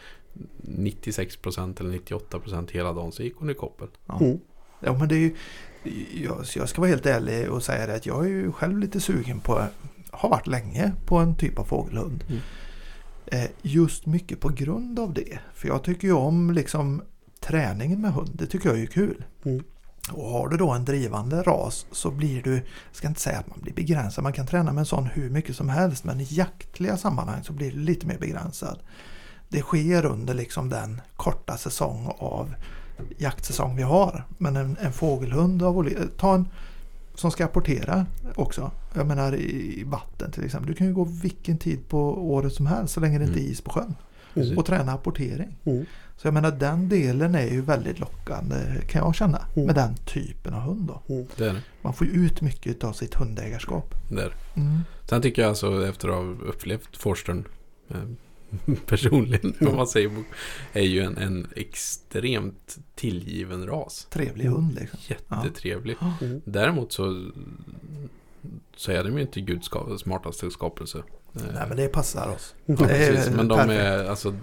96% eller 98% hela dagen så gick hon i koppel. Ja. Mm. ja, men det är ju... Jag, jag ska vara helt ärlig och säga det att jag är ju själv lite sugen på, har varit länge, på en typ av fågelhund. Mm. Eh, just mycket på grund av det. För jag tycker ju om liksom träningen med hund. Det tycker jag är ju kul. Mm. Och har du då en drivande ras så blir du, jag ska inte säga att man blir begränsad, man kan träna med en sån hur mycket som helst men i jaktliga sammanhang så blir du lite mer begränsad. Det sker under liksom den korta säsong av jaktsäsong vi har. Men en, en fågelhund av ta en som ska apportera också. Jag menar i vatten till exempel. Du kan ju gå vilken tid på året som helst så länge det inte är Mm. is på sjön. Och träna apportering. Mm. Så jag menar den delen är ju väldigt lockande kan jag känna. Mm. Med den typen av hund då. Det är det. Man får ju ut mycket av sitt hundägarskap. det, det. Mm. Sen tycker jag alltså efter att ha upplevt Forstern eh, personligen, om man säger, är ju en, en extremt tillgiven ras. Trevlig Mm. hund liksom. Jättetrevlig. Mm. Däremot så, så är de ju inte Guds smartaste skapelse. Eh, Nej men det passar oss. ja, det precis, men de perfekt. är alltså,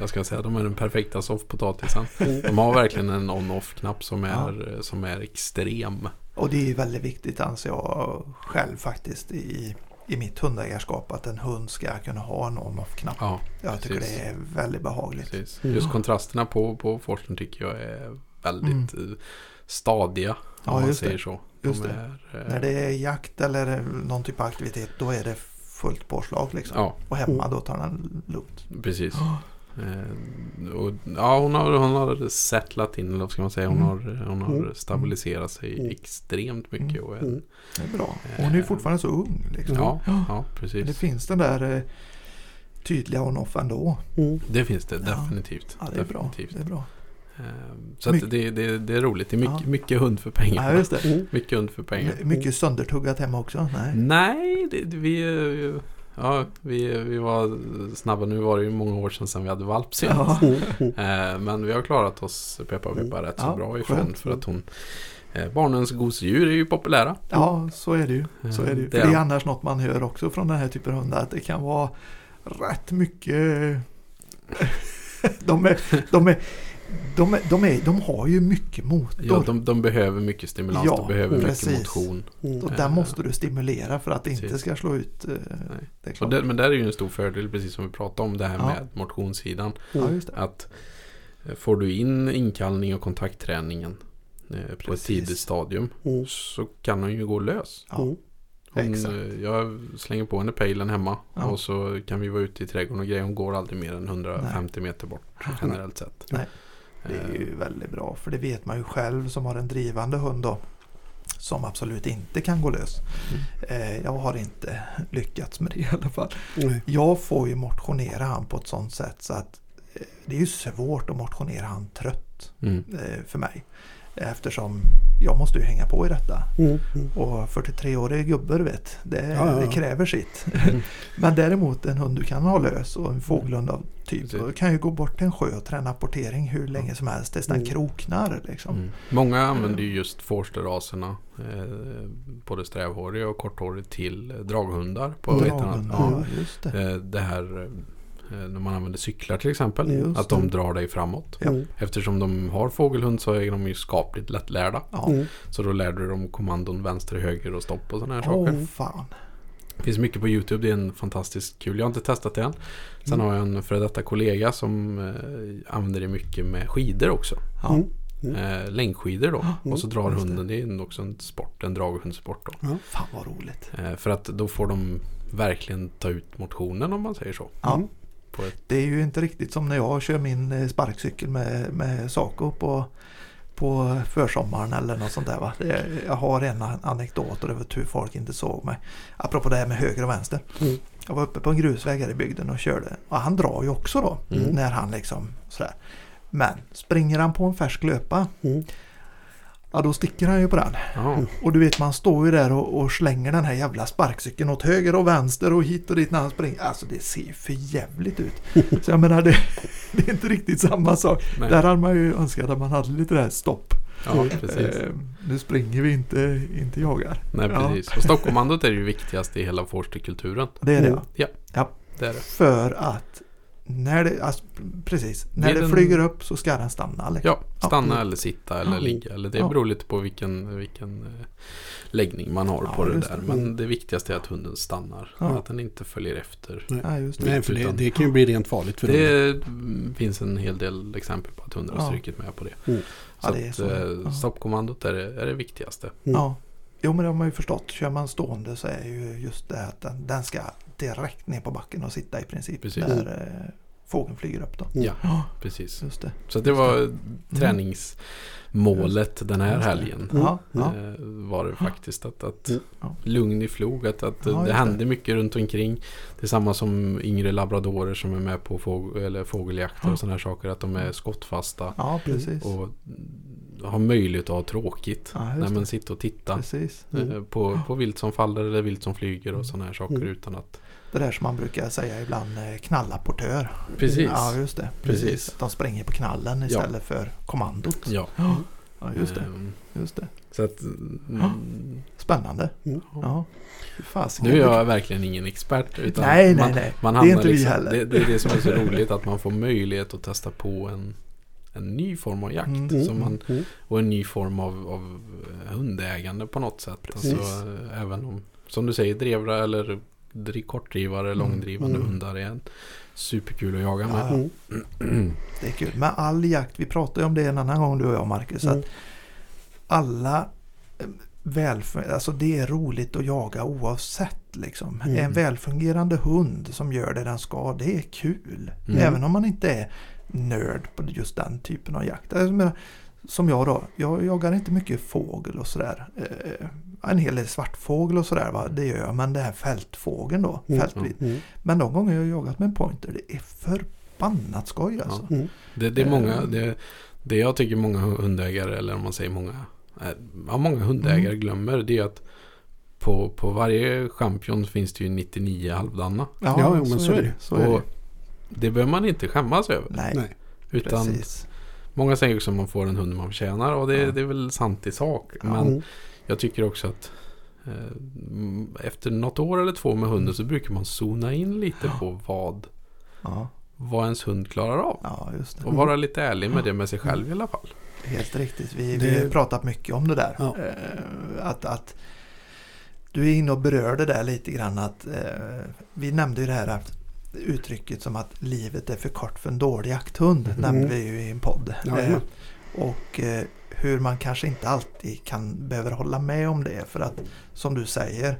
jag ska säga, de är den perfekta soffpotatisen. Mm. De har verkligen en on-off-knapp som är, som är extrem. Och det är väldigt viktigt anser jag själv faktiskt i, i mitt hundägarskap att en hund ska kunna ha en on-off-knapp. Ja, Jag tycker det är väldigt behagligt. precis. Mm. Just kontrasterna på, på Forstern tycker jag är väldigt eh, stadiga. Om Ja, man just säger det. så. Just de det. är, eh, När det är jakt eller någon typ av aktivitet då är det fullt påslag liksom. Ja, Och hemma då tar den lugnt. precis. Eh, och, ja, hon har, hon har settlat in, eller ska man säga. Hon Mm. har, hon har Mm. stabiliserat sig Mm. extremt mycket. Och är, Mm. Det är bra. Hon är ju fortfarande så ung. Liksom. Ja, ja, Men precis. det finns den där eh, tydliga on-off ändå. Mm. Det finns det definitivt. Ja, det är bra. definitivt. Det är bra. Eh, Så det, det, det är roligt. Det är mycket, Ja. mycket hund för pengar. Ja. Mycket hund för pengar. My- Mycket söndertuggat hemma också. Nej. Nej, det, vi, ja, vi, vi var snabba. Nu var det ju många år sedan, sedan vi hade valp senast. Ja. Mm. Mm. Eh, Men vi har klarat oss peppa och peppa rätt så bra ifrån. skönt. För att hon eh, Barnens gosedjur är ju populära. ja, så är det ju. Så är det, ju. Det är det är annars något man hör också från den här typen av hundar. Att det kan vara rätt mycket... de, är, de är de, är, de, är, de har ju mycket motor. Ja, de, de behöver mycket stimulans. Ja, de behöver mycket precis. motion. Mm. och eh, den måste du stimulera för att det inte precis. ska slå ut. eh, Nej. Det men där är ju en stor fördel, precis som vi pratade om det här Ja. med motionssidan. ja, just det. Att eh, får du in inkallning och kontaktträningen eh, på ett tidigt stadium Mm. så kan hon ju gå lös. Ja. Mm. Hon, eh, jag slänger på henne pejlen hemma Ja. och så kan vi vara ute i trädgården och grejer. Hon går aldrig mer än 150 meter bort generellt sett. Nej. Det är ju väldigt bra för det vet man ju själv som har en drivande hund då. Som absolut inte kan gå lös. Mm. Eh, Jag har inte lyckats med det i alla fall. Nej. Jag får ju motionera han på ett sånt sätt så att eh, det är ju svårt att motionera han trött Mm. eh, för mig. Eftersom jag måste ju hänga på i detta. Mm. Mm. Och 43-åriga gubbar vet, det, Ja, ja, det kräver sitt. Mm. Men däremot en hund du kan ha lös och en fågelhund av typ. Du kan ju gå bort till en sjö och träna apportering hur länge som helst tills den Mm. kroknar. Liksom. Mm. Många använder ju just forsterraserna, eh, både strävhåriga och korthåriga till draghundar. På Draghundar, ja, just det. eh, det här när man använder cyklar till exempel. Just att de det. drar dig framåt. Ja. Mm. Eftersom de har fågelhund så är de ju skapligt lättlärda. Ja. Mm. Så då lär du dem kommandon vänster, höger och stopp och sådana här Åh saker. fan. Det finns mycket på YouTube. Det är en fantastiskt kul. Jag har inte testat det än. Sen Mm. har jag en före detta kollega som eh, använder det mycket med skidor också. Ja. Mm. Mm. Eh, längdskidor då. Mm, och så drar just det. hunden. Det är också en sport. En draghundssport då. Fan vad roligt. Eh, för att då får de verkligen ta ut motionen om man säger så. Ja. Ett, Det är ju inte riktigt som när jag kör min eh, sparkcykel med, med Saco på, på försommaren eller något sånt där. Va? Jag har en anekdot var tur folk inte såg mig. Apropå det här med höger och vänster. Mm. Jag var uppe på en grusväg här i bygden och körde. Och han drar ju också då. Mm. När han liksom sådär. Men springer han på en färsk löpa. Mm. Ja då sticker han ju på den. ja, Och du vet man står ju där och, och slänger den här jävla sparkcykeln åt höger och vänster och hit och dit när han springer. Alltså det ser ju för jävligt ut. Så jag menar det, det är inte riktigt samma sak. nej. Där hade man ju önskat att man hade lite där stopp. ja precis. Eh, nu springer vi inte, inte jagar. Nej, ja. precis. Och stoppkommandot är det ju viktigaste i hela forsterkulturen. Det är det Mm. ja. Det är det. För att när det, alltså, precis, när det en- flyger upp så ska den stanna. Liksom. Ja, stanna Ja. eller sitta eller Ja. ligga. Eller det Ja. beror lite på vilken, vilken eh, läggning man har Ja, på det där. det. Men Mm. det viktigaste är att hunden stannar. Ja. Att den inte följer efter. Ja, just det. Nej, för det, det kan ju bli rent farligt för. Det mm, finns en hel del exempel på att hundar har Ja. strukit med på det. Mm. Så Ja, det är att så. eh, Ja. stoppkommandot är det, är det viktigaste. Mm. Ja. Jo men det har man ju förstått. Kör man stående så är ju just det att den, den ska direkt ner på backen och sitta i princip. Precis. Där eh, fågeln flyger upp då. Mm. Ja. Precis. just det. Så det var träningsmålet den här det. helgen. Ja, ja. Eh, var det faktiskt att, att Mm. Ja. lugn i flog. Att, att Ja, det det. händer mycket runt omkring. Det är samma som yngre labradorer som är med på fåg- eller fågeljakter Ja. och sådana här saker. Att de är skottfasta ja precis. och har möjlighet att ha tråkigt. Ja, man det. sitter och tittar Precis. Mm. eh, på, på vilt som faller eller vilt som flyger och sådana här saker Mm. utan att... Det där som man brukar säga ibland eh, knallapportör. Precis. Ja just det. Precis. Att de springer på knallen istället för kommandot. Ja. Ja, ja just det. Ehm, Just det. Så att... mm, Spännande. Mm. Ja. Fasiken. Nu är jag verkligen ingen expert. Utan Nej, nej, man, nej. Man Det är inte vi liksom, heller. Det, det är det som är så roligt att man får möjlighet att testa på en, en ny form av jakt. Mm. Mm. Som man, Mm. och en ny form av, av hundägande på något sätt. Precis. Alltså, även om, som du säger, drevra eller dri- kortdrivare, långdrivande Mm. hundar är superkul att jaga Ja, med. Mm. Det är kul. Men all jakt, vi pratade ju om det en annan gång du och jag Marcus. Mm. Att alla eh, välfun- alltså det är roligt att jaga oavsett. Liksom. Mm. En välfungerande hund som gör det den ska, det är kul. Mm. Även om man inte är nörd på just den typen av jakt. Jag menar, som jag då, jag jagar inte mycket fågel och sådär. Eh, en hel del svartfågel och sådär, va? det gör jag. Men det här fältfågeln då, Mm. fältvilt. Mm. Men de gånger jag har jagat med en pointer, det är förbannat skoj alltså. Mm. Det, det är många, Eh. det, det jag tycker många hundägare, eller om man säger många, eh, ja, många hundägare Mm. glömmer, det är att på, på varje champion finns det ju 99 halvdanna. Ja, jo, men så är det. Så är Och det. Det behöver man inte skämmas över. Nej, Nej. Utan precis. många säger också att man får en hund man förtjänar och det, Ja. det är väl sant i sak. Ja. Men jag tycker också att eh, efter något år eller två med hunden så brukar man zona in lite på vad, Ja. vad ens hund klarar av. Ja, just det. Och vara lite ärlig med det med sig själv i alla fall. Helt riktigt. Vi, Det- vi har pratat mycket om det där. Eh, att, att du är inne och berör det där lite grann. Att, eh, vi nämnde ju det här att uttrycket som att livet är för kort för en dålig jakthund. Mm. Nämnde vi ju i en podd. Ja, Eh, ja. och eh, hur man kanske inte alltid kan behöver hålla med om det. För att som du säger,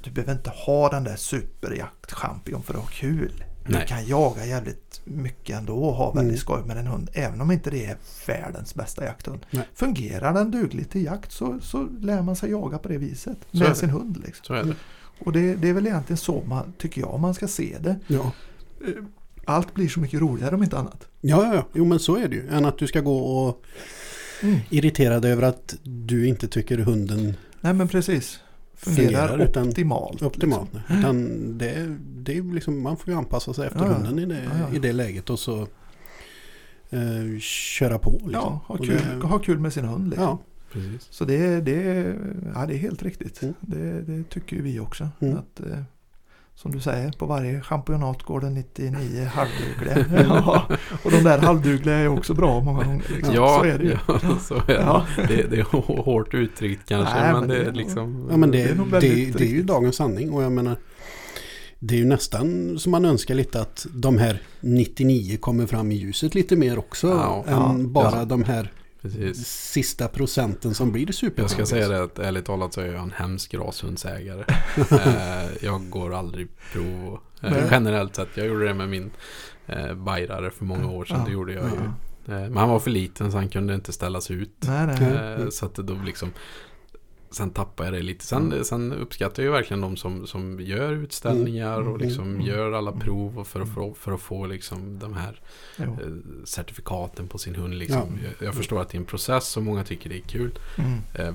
du behöver inte ha den där superjaktchampion för att ha kul. Nej. Du kan jaga jävligt mycket ändå och ha väldigt Mm. skoj med en hund. Även om inte det är världens bästa jakthund. Nej. Fungerar den dugligt till jakt så, så lär man sig jaga på det viset. Så med sin hund. Liksom. Och det, det är väl egentligen så man, tycker jag man ska se det. Ja. Allt blir så mycket roligare om inte annat. Ja, ja, ja. Jo, men så är det ju. Än att du ska gå och Mm. irritera dig över att du inte tycker hunden Nej men precis. Fungerar, Fungerar utan- optimalt. optimalt. Liksom. Utan det, det är liksom, man får ju anpassa sig efter Ja, hunden i det, Ja, i det läget och så eh, köra på. Liksom. Ja, ha kul, det- ha kul med sin hund. Liksom. Precis. Så det, det, ja, det är helt riktigt. Mm. Det, det tycker vi också. Mm. Att, eh, som du säger, på varje championat går det 99 halvdugliga. ja, och de där halvdugliga är också bra många gånger. Liksom. Ja, så är det ju. ja, så är det. Ja. det. Det är hå- hårt uttryckt kanske, Nej, men, men det är det- liksom... ja men det, Det är det, nog det, väldigt är ju dagens sanning och jag menar det är ju nästan som man önskar lite att de här 99 kommer fram i ljuset lite mer också Ja, än ja, bara ja. de här Precis. sista procenten som blir super. Jag ska säga det att ärligt talat så är jag en hemsk rashundsägare. eh, jag går aldrig prov eh, Nej. generellt sett. Jag gjorde det med min eh, bajrare för många år sedan. Ja, Det gjorde jag ja. ju. Men han var för liten så han kunde inte ställas ut. Nej, nej. Så att det då liksom Sen tappade jag det lite. Sen, Mm. sen uppskattar jag ju verkligen de som, som gör utställningar Mm, och liksom mm, gör alla mm. prov för, att få, för att få liksom de här eh, certifikaten på sin hund. Liksom. Ja. Jag, jag förstår att det är en process och många tycker det är kul. Mm. Eh,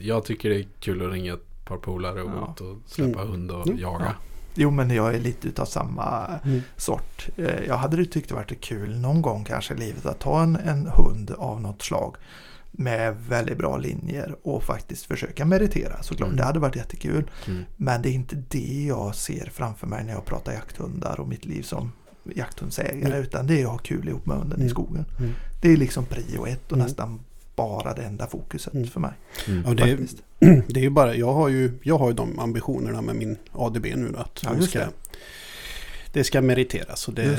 jag tycker det är kul att ringa ett par polare och Ja. ut och släppa Mm. hund och Mm. jaga. Jo men jag är lite utav samma Mm. sort. Eh, Jag hade tyckt det varit kul någon gång kanske i livet att ha en, en hund av något slag med väldigt bra linjer och faktiskt försöka meritera såklart. Mm. Det hade varit jättekul. Mm. Men det är inte det jag ser framför mig när jag pratar jakthundar och mitt liv som jakthundsägare Mm. utan det är att ha kul ihop med hunden i Mm. skogen. Mm. Det är liksom prio ett och Mm. nästan bara det enda fokuset för mig. Ja, det, faktiskt. det är bara, jag har ju, jag har ju de ambitionerna med min ADB nu att Ja, just ska, det. ska meriteras och det,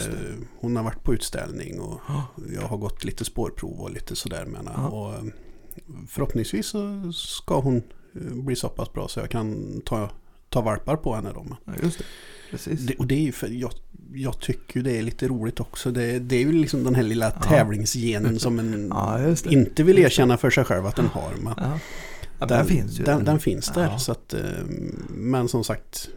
hon har varit på utställning och Ja. jag har gått lite spårprov och lite sådär med henne. Och eh, förhoppningsvis så ska hon eh, bli så pass bra så jag kan ta, ta valpar på henne då. Ja, just det. Precis. Det, och det är ju för jag, jag tycker det är lite roligt också. Det, det är ju liksom den här lilla Ja. tävlingsgenen som en Ja, inte vill erkänna för sig själv att den har. Men Ja. Ja, den, finns ju. Den, den finns där. Så att, eh, men som sagt,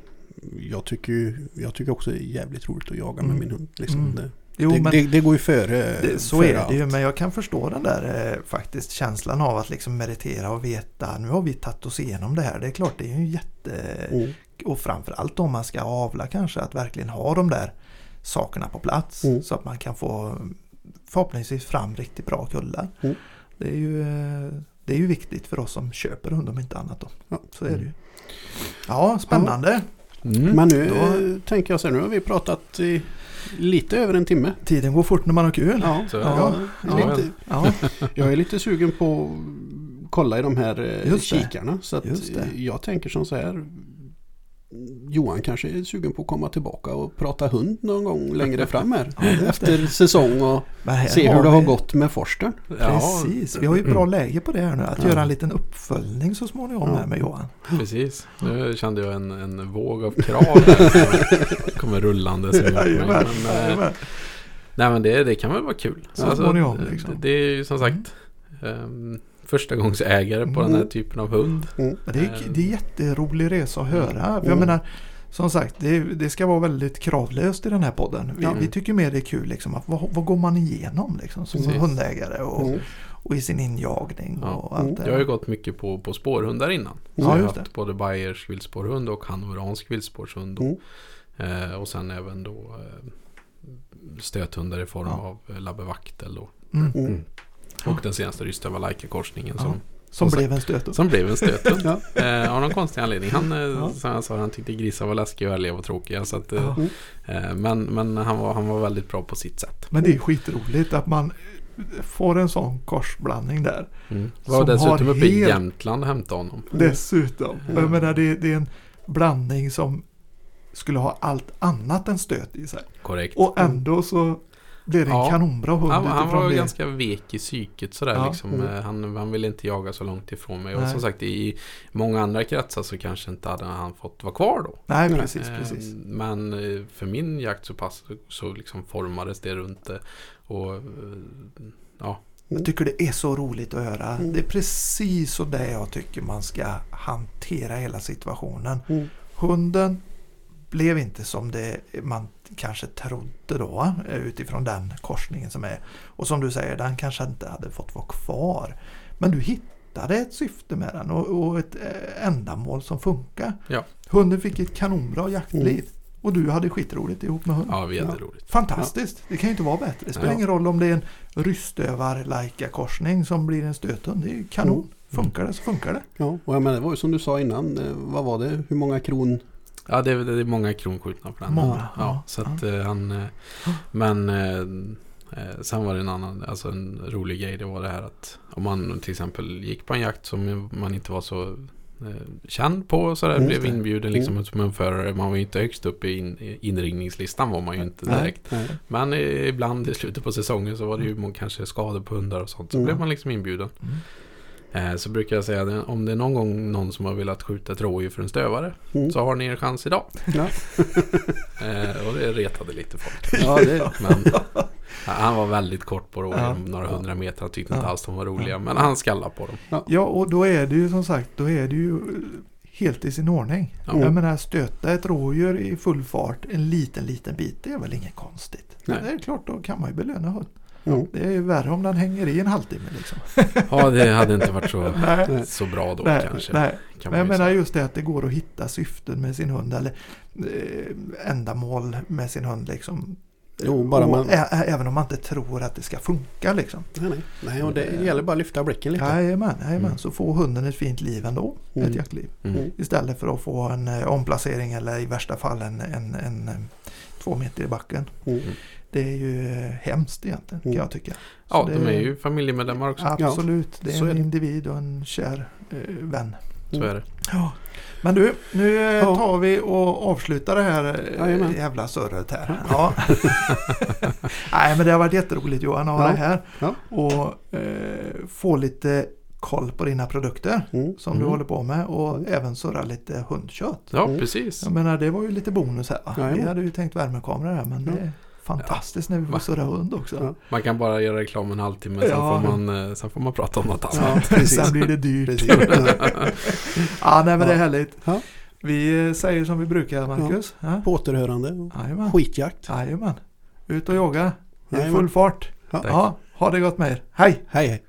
jag tycker, ju- jag tycker också det är jävligt roligt att jaga med Mm. min hund. Liksom. Mm. Det, Jo, det, men det, det går ju före det, så före är det ju. allt. Men jag kan förstå den där eh, faktiskt känslan av att liksom meritera och veta nu har vi tagit oss igenom det här. Det är klart det är ju jätte... Mm. Och framförallt om man ska avla kanske att verkligen ha de där sakerna på plats. Mm. Så att man kan få förhoppningsvis fram riktigt bra kullar. Mm. Det, är ju, eh, det är ju viktigt för oss som köper hund om inte annat. Då. Ja. Så är det ju. Ja, spännande. Mm. Men nu Då- tänker jag så här, nu har vi pratat i lite över en timme. Tiden går fort när man har kul. Ja, Så Ja, ja. är lite, Ja, jag är lite sugen på att kolla i de här eh, Just det. kikarna. Så att Just det. jag tänker som så här. Johan kanske är sugen på att komma tillbaka och prata hund någon gång längre fram här. Ja, det. efter säsäsong och se hur det har gått med Forstern. Ja, Precis, vi har ju bra läge på det här nu. Att Ja. göra en liten uppföljning så småningom Ja. här med Johan. precis. Nu kände jag en, en våg av krav här som kommer Men, eh. Nej men det, det kan väl vara kul. Så Så småningom, det- liksom. Det är ju som sagt um, första gångs ägare på den här Mm. typen av hund. Men det, är, det är jätterolig resa att höra. För jag Mm. menar, som sagt, det, det ska vara väldigt kravlöst i den här podden. Vi, vi tycker mer det är kul liksom, att vad, vad går man igenom liksom, som Precis. hundägare och, Mm. och i sin injagning Ja. och allt det Jag har ju gått mycket på, på spårhundar innan. Så Ja, jag har haft både Bayers vildspårhund och hanoveransk vildspårshund. Mm. Eh, och sen även då eh, stöthundar i form Ja. av eh, labbevaktel. Mm. Mm. Och den senaste Rystava korsningen Ja. som Som Som blev en stöt. Som blev en stöten. Ja. Eh, av någon konstig anledning. Han, eh, Ja. som jag sa, han tyckte grisar var läskiga och älgar var tråkiga. Så att, eh, Ja. eh, men men han, var, han var väldigt bra på sitt sätt. Men det är skitroligt att man får en sån korsblandning där. Mm. Som Var dessutom har uppe i helt- Jämtland och hämtade honom. Dessutom. Mm. Jag menar det, det är en blandning som skulle ha allt annat än stöt i sig. Korrekt. Och ändå så blev det en Ja. kanonbra hund Han, han var det. ganska vek i psyket sådär Ja. liksom. Mm. Eh, Han, han ville inte jaga så långt ifrån mig. Och Nej. som sagt i många andra kretsar så kanske inte hade han fått vara kvar då. Nej, Nej. precis, Eh, precis. Men eh, för min jakt så, pass, så liksom formades det runt det. Och ja, Jag tycker det är så roligt att höra. Mm. Det är precis så där jag tycker man ska hantera hela situationen. Mm. Hunden blev inte som det man kanske trodde då eh, utifrån den korsningen som är. Och som du säger, den kanske inte hade fått vara kvar. Men du hittade ett syfte med den och, och ett eh, ändamål som funkar. Ja. Hunden fick ett kanonbra jaktliv. Mm. Och du hade skitroligt ihop med hunden. ja vi hade Ja. roligt. Fantastiskt! Det kan ju inte vara bättre. Det spelar Ja. ingen roll om det är en rystövar-lajka-korsning som blir en stöthund. Det är ju kanon. Mm. Funkar det så funkar det. Ja, och jag menar, det var ju som du sa innan. eh, Vad var det? Hur många kron? Ja, det är, det är många kronskjutna på den. Många, Ja, ja. så att eh, han... eh, Men eh, sen var det en annan, alltså en rolig grej. Det var det här att om man till exempel gick på en jakt som man inte var så känd på så där, Mm, blev inbjuden liksom Mm. som en förare. Man var ju inte högst upp i in, i inringningslistan var man ju inte Nej. direkt. Nej. Men eh, ibland i slutet på säsongen så var det ju må- kanske skador på hundar och sånt. Så Mm. blev man liksom inbjuden. Mm. Eh, Så brukar jag säga att om det är någon gång någon som har velat skjuta ett rådjur för en stövare Mm. så har ni er chans idag. Ja. Eh, och det retade lite folk. Ja, det, Men han var väldigt kort på rådjur, Ja. några hundra meter. Han tyckte Ja. inte alls de var roliga. Men han skallade på dem. Ja, och då är det ju som sagt, då är det ju helt i sin ordning. Ja. Jag menar, stöta ett rådjur i full fart en liten, liten bit, det är väl inget konstigt. Nej. Det är klart, då kan man ju belöna hund. Ja. Det är ju värre om den hänger i en halvtimme liksom. Ja, det hade inte varit så, så bra då nej, kanske. nej. Kan Men jag menar just det att det går att hitta syften med sin hund eller eh, ändamål med sin hund liksom. Jo, bara och, man- även om man inte tror att det ska funka liksom. Nej, nej. nej, och det gäller bara att lyfta blicken lite. Jajamän, jajamän. Mm. så får hunden ett fint liv ändå. Mm. Ett jaktliv. Mm. Istället för att få en eh, omplacering eller i värsta fall en, en, en, eh, två meter i backen. Mm. Det är ju eh, hemskt egentligen kan Mm. jag tycka. Ja, Så de det- är ju familjemedlemmar också. Absolut, det är så en är det. individ och en kär eh, vän. Så är det. Ja. Men du, nu eh, Ja. tar vi och avslutar det här eh, Jajamän. jävla surret här. Ja. Nej men det har varit jätteroligt Johan att ha Ja. dig här. Ja. Och eh, få lite koll på dina produkter Mm. som du Mm. håller på med och Mm. även surra lite hundkött. Ja, Mm. precis. Jag menar det var ju lite bonus här. Vi hade ju tänkt värmekamera här men Ja. det fantastiskt när vi får Va? surra hund också. Ja. Man kan bara göra reklam en halvtimme, sen, Ja. får, man, eh, sen får man prata om något annat. Ja. Sen blir det dyrt. Ja, nej men det är Ja. härligt. Ja. Vi eh, säger som vi brukar Marcus. Ja. På återhörande. Jajamän. Skitjakt. Jajamän. Ut och jogga. I full fart. Ja. Ja, ha det gott med er. Hej! Hej hej.